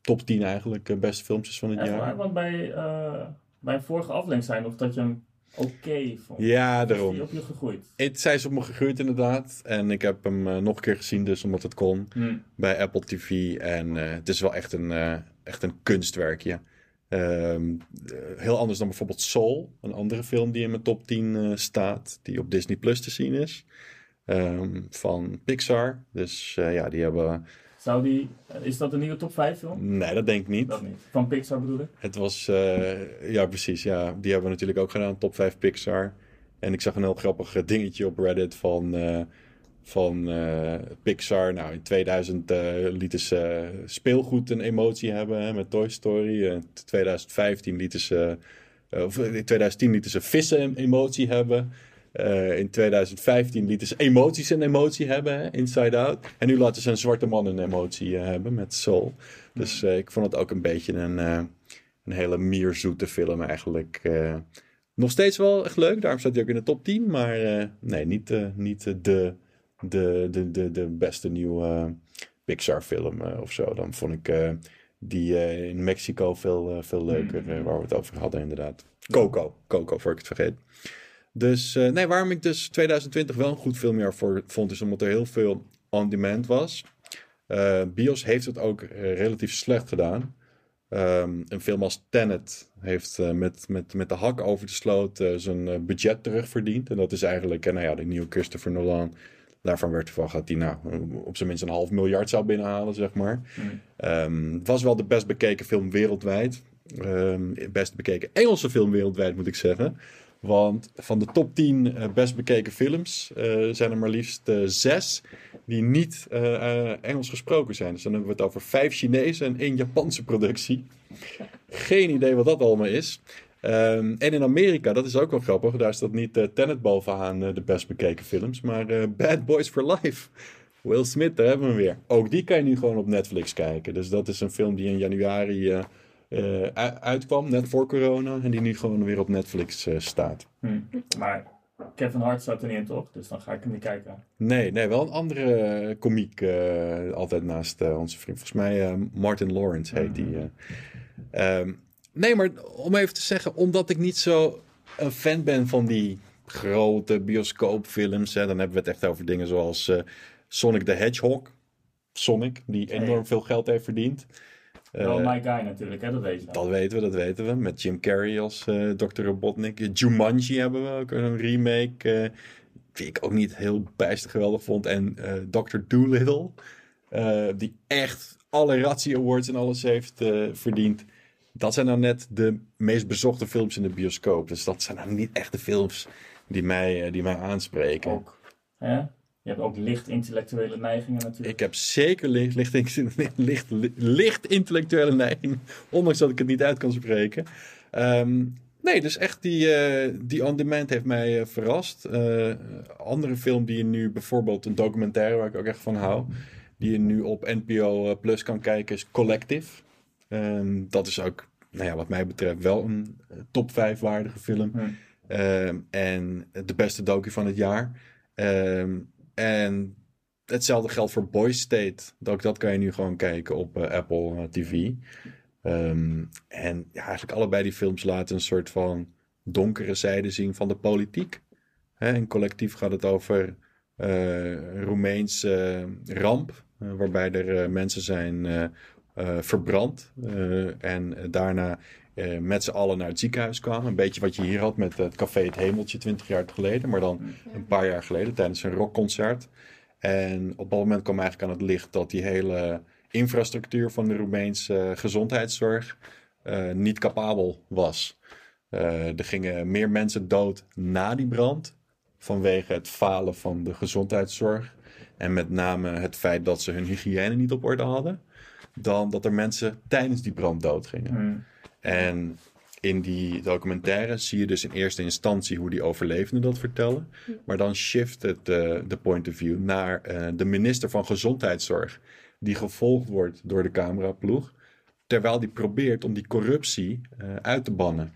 top 10 eigenlijk beste films is van het Echt jaar. want bij, bij een vorige aflevering zei nog dat je hem oké vond. Ja, Is daarom. op je gegroeid? Het zijn ze op me gegroeid inderdaad. En ik heb hem eh, nog een keer gezien, dus omdat het kon. Hm. bij Apple TV. En eh, het is wel echt een, eh, echt een kunstwerkje. Ehm, eh, heel anders dan bijvoorbeeld Soul, een andere film die in mijn top 10 eh, staat, die op Disney Plus te zien is. Ehm, van Pixar. Dus ja, die hebben. Zou die, is dat een nieuwe top 5 film? Nee, dat denk ik niet. Dat niet. Van Pixar bedoel ik? Het was. eh, ja, precies. Ja, die hebben we natuurlijk ook gedaan, top 5 Pixar. En ik zag een heel grappig dingetje op Reddit van. eh, van eh, Pixar. Nou, in 2000 eh, lieten ze speelgoed een emotie hebben hè, met Toy Story. In 2015 lieten ze. of in 2010 lieten ze vissen een emotie hebben. Eh, in 2015 lieten ze emoties een emotie hebben, hè, Inside Out. En nu laten ze een zwarte man een emotie eh, hebben met Soul. Dus eh, ik vond het ook een beetje een, een hele mierzoete film eigenlijk. nog steeds wel echt leuk, daarom staat hij ook in de top 10. Maar nee, niet, niet de, de, de, de, de beste nieuwe Pixar film of zo. Dan vond ik die in Mexico veel, veel leuker, eh, waar we het over hadden inderdaad. Coco, Coco, voor ik het vergeet. Dus eh, nee, waarom ik dus 2020 wel een goed filmjaar voor vond, is omdat er heel veel on-demand was. Eh, Bios heeft het ook eh, relatief slecht gedaan. Ehm, een film als Tenet heeft met, met, met de hak over de sloot zijn budget terugverdiend. En dat is eigenlijk, nou ja, de nieuwe Christopher Nolan. Daarvan werd verwacht dat hij nou, op zijn minst een half miljard zou binnenhalen, zeg maar. Hm. Ehm, het was wel de best bekeken film wereldwijd. Ehm, best bekeken Engelse film wereldwijd, moet ik zeggen. Want van de top 10 eh, best bekeken films eh, zijn er maar liefst eh, zes die niet Engels gesproken zijn. Dus dan hebben we het over vijf Chinese en één Japanse productie. Geen idee wat dat allemaal is. Ehm, en in Amerika, dat is ook wel grappig, daar staat niet Tenet bovenaan de best bekeken films, maar Bad Boys for Life. Will Smith, daar hebben we hem weer. Ook die kan je nu gewoon op Netflix kijken. Dus dat is een film die in januari eh, uitkwam, net voor corona, en die nu gewoon weer op Netflix eh, staat. Hm. Maar Kevin Hart staat er niet in, toch? Dus dan ga ik hem niet kijken. Nee, nee, wel een andere eh, komiek altijd naast onze vriend. Volgens mij Martin Lawrence heet die. eh. Ehm, nee, maar om even te zeggen, omdat ik niet zo een fan ben van die grote bioscoopfilms. Hè, dan hebben we het echt over dingen zoals Sonic the Hedgehog. Sonic, die enorm Nee. veel geld heeft verdiend. Eh, Wel My Guy natuurlijk, hè? dat weet je. dat weten we, dat weten we. Met Jim Carrey als eh Dr. Robotnik. Jumanji hebben we ook, een remake. eh die ik ook niet heel bijster geweldig vond. En Dr. Dolittle. eh, die echt alle Razzie Awards en alles heeft verdiend. Dat zijn nou net de meest bezochte films in de bioscoop. Dus dat zijn nou niet echt de films die mij, die mij aanspreken. Ook, hè? Je hebt ook licht intellectuele neigingen natuurlijk. Ik heb zeker licht, licht, licht, licht intellectuele neiging, ondanks dat ik het niet uit kan spreken. Ehm, nee, dus echt die, eh, die On Demand heeft mij eh, verrast. Eh, andere film die je nu, bijvoorbeeld een documentaire waar ik ook echt van hou, die je nu op NPO Plus kan kijken, is Collective. Ehm, dat is ook, nou ja, wat mij betreft, wel een top 5 waardige film. Hm. Ehm, en de beste docu van het jaar. Ehm, en hetzelfde geldt voor Boys State. Dat, dat kan je nu gewoon kijken op eh, Apple eh, TV. Ehm, en ja, eigenlijk allebei die films laten een soort van donkere zijde zien van de politiek. Hè, collectief gaat het over eh Roemeens eh, ramp. waarbij er mensen zijn verbrand. en daarna eh, met z'n allen naar het ziekenhuis kwamen. Een beetje wat je hier had met het café Het Hemeltje 20 jaar geleden. Maar dan een paar jaar geleden tijdens een rockconcert. En op dat moment kwam eigenlijk aan het licht dat die hele infrastructuur van de Roemeense gezondheidszorg eh, niet capabel was. Eh, er gingen meer mensen dood na die brand vanwege het falen van de gezondheidszorg. En met name het feit dat ze hun hygiëne niet op orde hadden. Dan dat er mensen tijdens die brand doodgingen. Hm. En in die documentaire zie je dus in eerste instantie hoe die overlevenden dat vertellen. Maar dan shift het eh, de point of view naar eh, de minister van Gezondheidszorg. Die gevolgd wordt door de cameraploeg. Terwijl die probeert om die corruptie eh, uit te bannen.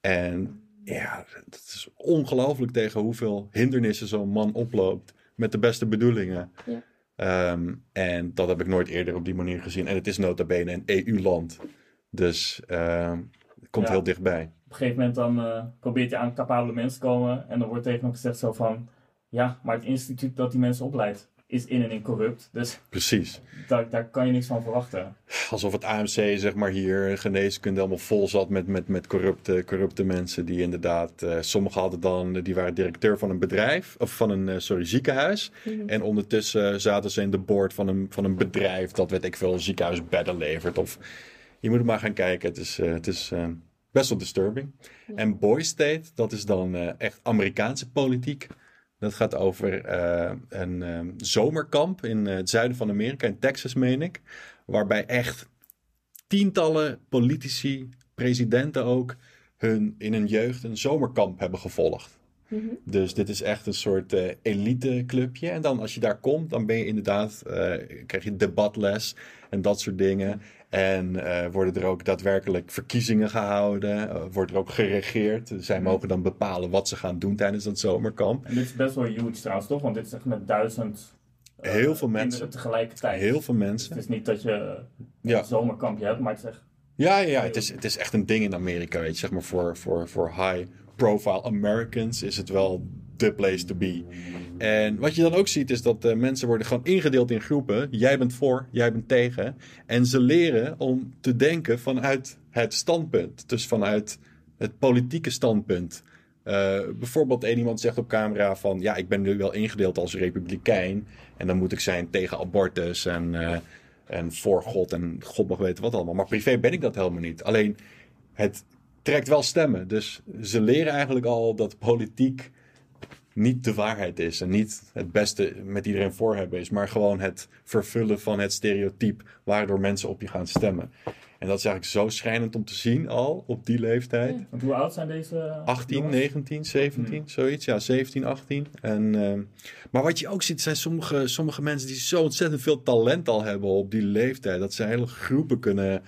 En ja, het is ongelooflijk tegen hoeveel hindernissen zo'n man oploopt. Met de beste bedoelingen. Ja. Ehm, en dat heb ik nooit eerder op die manier gezien. En het is nota bene een EU-land. Dus ehm, het komt Ja. heel dichtbij. Op een gegeven moment dan eh, probeert je aan capabele mensen te komen. En dan wordt tegen hem gezegd zo van... Ja, maar het instituut dat die mensen opleidt is in en in corrupt. Dus Precies. daar, daar kan je niks van verwachten. Alsof het AMC, zeg maar hier, geneeskunde helemaal vol zat met, met, met corrupte, corrupte mensen. Die inderdaad, eh sommigen hadden dan, die waren directeur van een bedrijf, of van een, eh, sorry, ziekenhuis. Mhm. En ondertussen zaten ze in de board van een, van een bedrijf dat, weet ik veel, ziekenhuisbedden levert. Of je moet maar gaan kijken. Het is, eh, het is eh, best wel disturbing. En Boy State, dat is dan eh, echt Amerikaanse politiek. Dat gaat over een eh, zomerkamp in het zuiden van Amerika, in Texas meen ik. Waarbij echt tientallen politici, presidenten ook, hun, in hun jeugd een zomerkamp hebben gevolgd. Mhm. Dus dit is echt een soort eh eliteclubje. En dan als je daar komt, dan ben je inderdaad, eh, krijg je debatles en dat soort dingen. En eh, worden er ook daadwerkelijk verkiezingen gehouden. eh, wordt er ook geregeerd. Zij mogen dan bepalen wat ze gaan doen tijdens dat zomerkamp. En dit is best wel huge trouwens, toch? Want dit is echt met duizend... eh, Heel veel kinderen mensen. tegelijkertijd. Heel veel Dus mensen. het is niet dat je Ja. een zomerkampje hebt, maar het is echt... Ja, ja, ja. Het, is, het is echt een ding in Amerika, weet je. Zeg maar voor, voor, voor high-profile Americans is het wel place to be. En wat je dan ook ziet is dat eh, mensen worden gewoon ingedeeld in groepen. Jij bent voor, jij bent tegen. En ze leren om te denken vanuit het standpunt. Dus vanuit het politieke standpunt. Eh, bijvoorbeeld één iemand zegt op camera van... ja, ik ben nu wel ingedeeld als republikein... en dan moet ik zijn tegen abortus en, eh, en voor God... en God mag weten wat allemaal. Maar privé ben ik dat helemaal niet. Alleen het trekt wel stemmen. Dus ze leren eigenlijk al dat politiek niet de waarheid is. En niet het beste met iedereen voor hebben is. Maar gewoon het vervullen van het stereotype waardoor mensen op je gaan stemmen. En dat is eigenlijk zo schrijnend om te zien al op die leeftijd. Ja. Want hoe oud zijn deze eh, 18, jongens? 19, 17, zoiets. Ja, 17, 18. En, ehm, maar wat je ook ziet, zijn sommige, sommige mensen die zo ontzettend veel talent al hebben op die leeftijd. Dat ze hele groepen kunnen,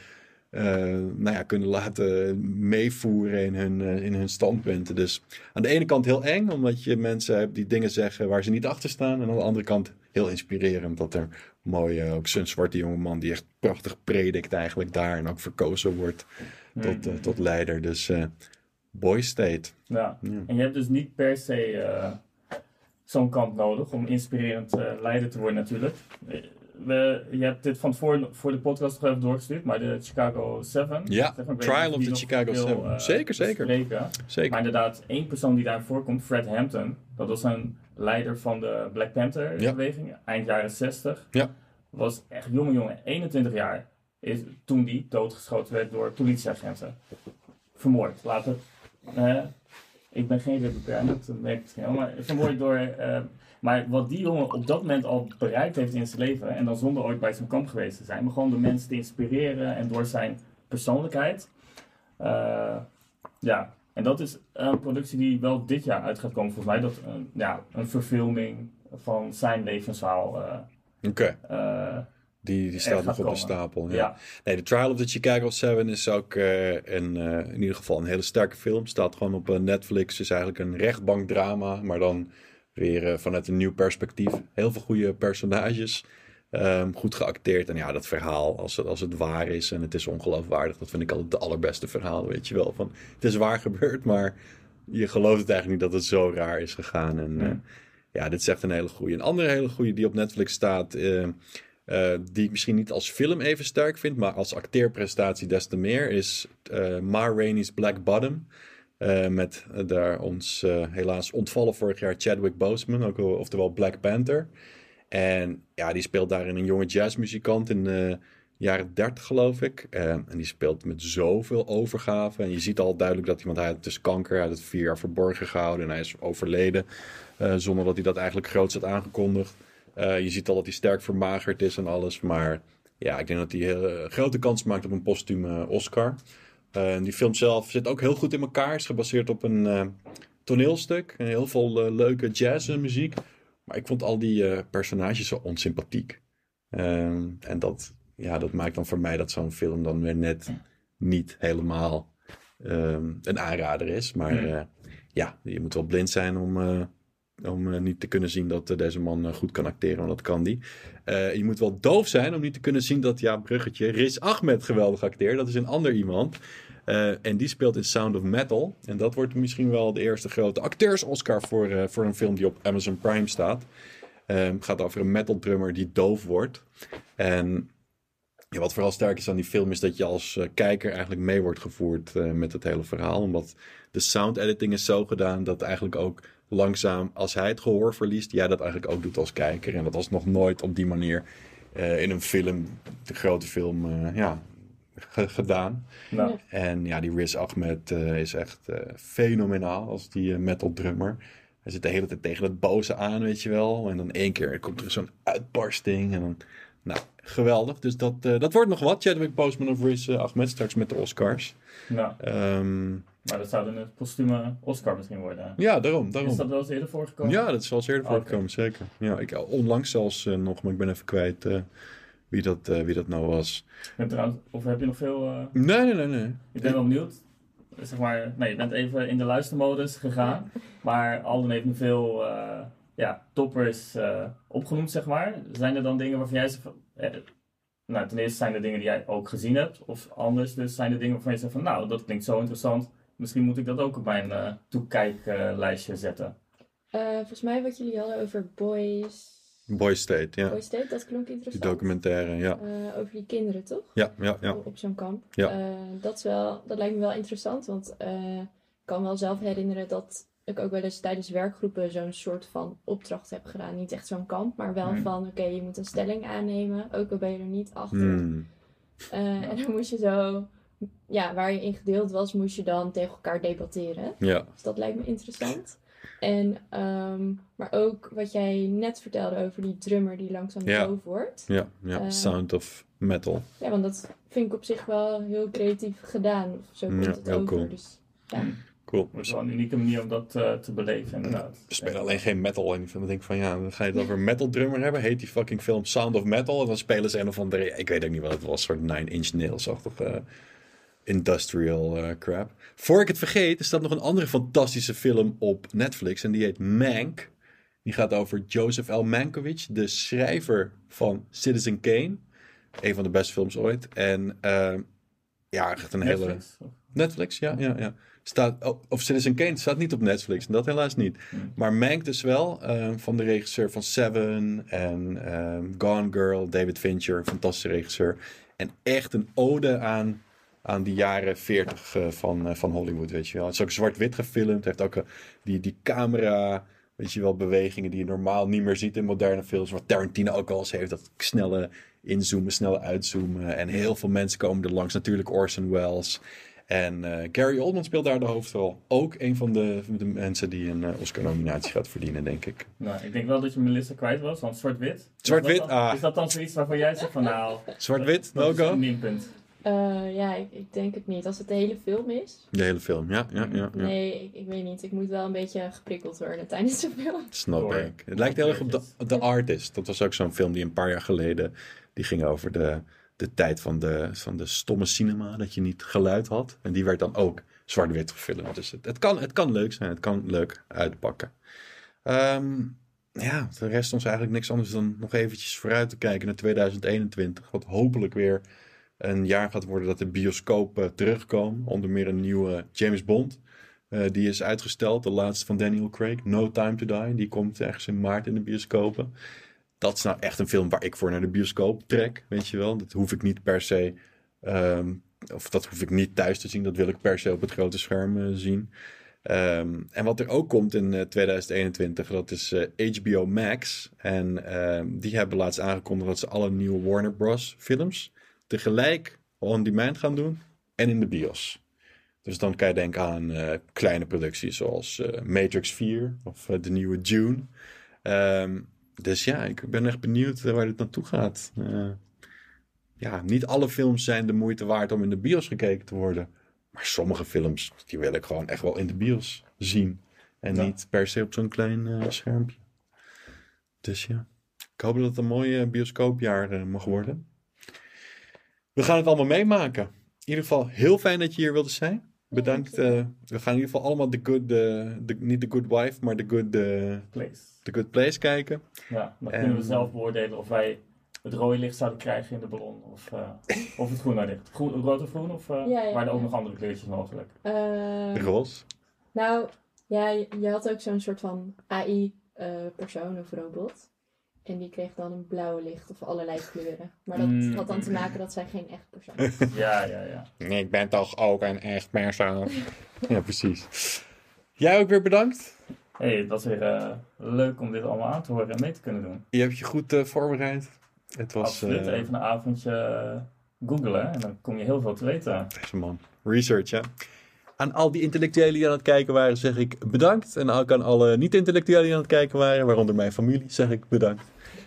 nou ja, kunnen laten meevoeren in hun, eh, in hun standpunten. Dus aan de ene kant heel eng, omdat je mensen hebt die dingen zeggen waar ze niet achter staan. En aan de andere kant heel inspirerend dat er mooie, ook zo'n zwarte jongeman die echt prachtig predikt eigenlijk daar. En ook verkozen wordt tot, eh, tot leider. Dus eh Boy State. Ja. Ja. En je hebt dus niet per se eh, zo'n kamp nodig om inspirerend eh, leider te worden natuurlijk. We, je hebt dit van tevoren voor de podcast nog even doorgestuurd, maar de Chicago 7. Ja, zeg maar, Trial of the Chicago wil, 7. eh, Zeker, zeker. bespreken. Zeker. Maar inderdaad, één persoon die daar voorkomt, Fred Hampton, dat was een leider van de Black Panther Ja. beweging, eind jaren 60. Ja. Was echt jonge jongen, 21 jaar, is toen die doodgeschoten werd door politieagenten. Vermoord. Laten eh, ik ben geen republikein, dat merk ik wel, maar vermoord door... eh, maar wat die jongen op dat moment al bereikt heeft in zijn leven, en dan zonder ooit bij zo'n kamp geweest te zijn, maar gewoon de mensen te inspireren en door zijn persoonlijkheid. Eh, ja, en dat is een productie die wel dit jaar uit gaat komen, volgens mij. Dat een, ja, een verfilming van zijn levensverhaal. eh, Oké, eh, die, die staat nog op de stapel. Ja. ja. Nee, The Trial of the Chicago 7 is ook eh, een, eh, in ieder geval een hele sterke film. Staat gewoon op eh, Netflix. Is eigenlijk een rechtbankdrama, maar dan weer eh, vanuit een nieuw perspectief. Heel veel goede personages. Ehm, goed geacteerd. En ja, dat verhaal, als het, als het waar is en het is ongeloofwaardig, dat vind ik altijd de allerbeste verhaal, weet je wel. Van, het is waar gebeurd, maar je gelooft het eigenlijk niet dat het zo raar is gegaan. En eh, Ja. ja, dit is echt een hele goede. Een andere hele goede die op Netflix staat, eh, eh, die ik misschien niet als film even sterk vind, maar als acteerprestatie des te meer, is Ma Rainey's Black Bottom. Eh, met eh, daar ons eh, helaas ontvallen vorig jaar Chadwick Boseman, ook, wel- oftewel Black Panther. En ja, die speelt daarin een jonge jazzmuzikant in de jaren 30, geloof ik. Eh, en die speelt met zoveel overgave. En je ziet al duidelijk dat iemand, hij had dus kanker, hij had het vier jaar verborgen gehouden en hij is overleden. eh, zonder dat hij dat eigenlijk groots had aangekondigd. Eh, je ziet al dat hij sterk vermagerd is en alles. Maar ja, ik denk dat hij heel, grote kans maakt op een postume Oscar. Eh, die film zelf zit ook heel goed in elkaar. Is gebaseerd op een eh, toneelstuk. En heel veel eh, leuke jazzmuziek. Maar ik vond al die personages zo onsympathiek. Ehm, en dat, ja, dat maakt dan voor mij dat zo'n film dan weer net niet helemaal ehm, een aanrader is. Maar Hmm. ja, je moet wel blind zijn om, om niet te kunnen zien dat deze man goed kan acteren. Want dat kan die. Je moet wel doof zijn om niet te kunnen zien dat, ja, bruggetje, Riz Ahmed geweldig acteert. Dat is een ander iemand. Eh, en die speelt in Sound of Metal. En dat wordt misschien wel de eerste grote acteurs-Oscar voor, eh, voor een film die op Amazon Prime staat. Het gaat over een metal drummer die doof wordt. En ja, wat vooral sterk is aan die film is dat je als eh, kijker eigenlijk mee wordt gevoerd met het hele verhaal. Omdat de sound editing is zo gedaan dat eigenlijk ook langzaam, als hij het gehoor verliest, jij dat eigenlijk ook doet als kijker. En dat was nog nooit op die manier in een film, de grote film, ja, gedaan. Nou. En ja, die Riz Ahmed eh, is echt eh, fenomenaal als die eh, metal drummer. Hij zit de hele tijd tegen het boze aan, weet je wel. En dan één keer komt er zo'n uitbarsting. En dan, nou, geweldig. Dus dat, dat wordt nog wat. Chadwick Boseman of Riz Ahmed straks met de Oscars. nou, Ehm, maar dat zou dan een postume Oscar misschien worden. ja, daarom. daarom. Is dat wel eens eerder voorgekomen? Ja, dat is wel eens eerder voorgekomen, zeker. Ja, ik, onlangs zelfs nog, maar ik ben even kwijt wie, dat, eh, wie dat nou was. Trouwens, of heb je nog veel... eh, Nee, nee, nee, nee. Ik ben wel benieuwd. Zeg maar, nee, je bent even in de luistermodus gegaan. Maar Alden heeft nu veel eh, ja, toppers eh, opgenoemd, zeg maar. Zijn er dan dingen waarvan jij eh, nou, ten eerste zijn er dingen die jij ook gezien hebt. Of anders, dus zijn er dingen waarvan je zegt van... Nou, dat klinkt zo interessant. Misschien moet ik dat ook op mijn toekijklijstje zetten. Eh, volgens mij wat jullie hadden over Boys... Boy State, ja. Boys State, dat klonk Die interessant. documentaire, ja. Eh, over die kinderen, toch? Ja, ja, ja. Op zo'n kamp. Ja. Eh, dat, is wel, dat lijkt me wel interessant, want eh, ik kan me wel zelf herinneren dat ik ook wel eens tijdens werkgroepen zo'n soort van opdracht heb gedaan. Niet echt zo'n kamp, maar wel Hmm. van oké, je moet een stelling aannemen, ook al ben je er niet achter. Hmm. En dan moest je zo ja, waar je in gedeeld was, moest je dan tegen elkaar debatteren. Ja. Dus dat lijkt me interessant. En, ehm, maar ook wat jij net vertelde over die drummer die langzaam Ja. doof wordt. Ja, ja. Eh. Sound of Metal. Ja, want dat vind ik op zich wel heel creatief gedaan. Of zo komt Ja, het heel over. cool. Dus ja, Cool. Het is wel een unieke manier om dat eh, te beleven, inderdaad. We spelen alleen geen metal. En ik vind- dan denk ik van ja, dan ga je het over metal drummer hebben. Heet die fucking film Sound of Metal. En dan spelen ze een of andere, ik weet ook niet wat het was, een soort Nine Inch Nails-achtige eh, industrial eh, crap. Voor ik het vergeet, er staat nog een andere fantastische film op Netflix. En die heet Mank. Die gaat over Joseph L. Mankiewicz, de schrijver van Citizen Kane. Een van de beste films ooit. En eh, ja, echt een hele... Netflix? Ja, ja, ja. Staat, oh, of Citizen Kane staat niet op Netflix. Dat helaas niet. Hmm. Maar Mank dus wel. eh, van de regisseur van Seven en ehm, Gone Girl, David Fincher. Fantastische regisseur. En echt een ode aan, aan die jaren 40 eh, van, eh, van Hollywood, weet je wel. Het is ook zwart-wit gefilmd. heeft ook eh, die, die camera, weet je wel, bewegingen die je normaal niet meer ziet in moderne films. Wat Tarantino ook al eens heeft. Dat snelle inzoomen, snelle uitzoomen. En heel veel mensen komen er langs. Natuurlijk Orson Welles. En eh, Gary Oldman speelt daar de hoofdrol. Ook een van de, de mensen die een Oscar-nominatie gaat verdienen, denk ik. Nou, ik denk wel dat je Melissa kwijt was, want zwart-wit. Zwart-wit, ah. Is dat dan zoiets waarvan jij zegt van nou... Zwart-wit, dat is no-go? een minpunt. Eh, ja ik, ik denk het niet. Als het de hele film is. De hele film, ja. ja, ja, ja. Nee, ik, ik weet niet. Ik moet wel een beetje geprikkeld worden tijdens de film. Snap ik. Het lijkt heel erg op The, Artist. Dat was ook zo'n film die een paar jaar geleden... Die ging over de, de tijd van de, van de stomme cinema. Dat je niet geluid had. En die werd dan ook zwart-wit gefilmd. Dus het, het, kan, het kan leuk zijn. Het kan leuk uitpakken. Ehm, ja, er rest ons eigenlijk niks anders dan nog eventjes vooruit te kijken naar 2021. Wat hopelijk weer een jaar gaat worden dat de bioscopen terugkomen. Onder meer een nieuwe James Bond. Eh, die is uitgesteld, de laatste van Daniel Craig, No Time to Die. Die komt ergens in maart in de bioscopen. Dat is nou echt een film waar ik voor naar de bioscoop trek, weet je wel. Dat hoef ik niet per se, ehm, of dat hoef ik niet thuis te zien. Dat wil ik per se op het grote scherm eh, zien. Ehm, en wat er ook komt in eh, 2021, dat is eh, HBO Max. En ehm, die hebben laatst aangekondigd dat ze alle nieuwe Warner Bros. films tegelijk on demand gaan doen en in de bios. Dus dan kan je denken aan eh, kleine producties zoals eh, Matrix 4 of eh, de nieuwe Dune. Ehm, dus ja, ik ben echt benieuwd waar dit naartoe gaat. Ja, niet alle films zijn de moeite waard om in de bios gekeken te worden. Maar sommige films, die wil ik gewoon echt wel in de bios zien. En Ja. niet per se op zo'n klein schermpje. Dus ja, ik hoop dat het een mooi bioscoopjaar mag worden. We gaan het allemaal meemaken. In ieder geval heel fijn dat je hier wilde zijn. Bedankt. eh, we gaan in ieder geval allemaal de good, de, niet de good wife, maar de good, eh, Place. the good place kijken. Ja, dan En- kunnen we zelf beoordelen of wij het rode licht zouden krijgen in de ballon. Of, eh, of het groene licht. Groen, rood of groen? Of eh, Ja, ja, waren er ook ja. nog andere kleurtjes mogelijk? Eh, Roos. nou, ja, je, had ook zo'n soort van AI-persoon of robot. En die kreeg dan een blauwe licht of allerlei kleuren. Maar dat Mm. had dan te maken dat zij geen echt persoon is. Ja, ja, ja. Nee, ik ben toch ook een echt persoon. ja, precies. Jij ook weer bedankt. hey, het was weer eh, leuk om dit allemaal aan te horen en mee te kunnen doen. Je hebt je goed eh, voorbereid. Het was Absoluut, eh, even een avondje googlen en dan kom je heel veel te weten. Deze man. Research, hè. Aan al die intellectuelen die aan het kijken waren, zeg ik bedankt. En ook aan alle niet-intellectuelen die aan het kijken waren, waaronder mijn familie, zeg ik bedankt.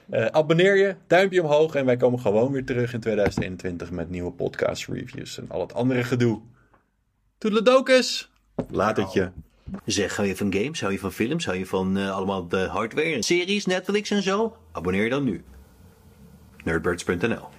Eh, abonneer je, duimpje omhoog en wij komen gewoon weer terug in 2021 met nieuwe podcast reviews en al het andere gedoe. Toedeledokus! Het je. Zeg, hou je van games? Hou je van films? Hou je van eh, allemaal de hardware series, Netflix en zo? Abonneer je dan nu. Nerdbirds.nl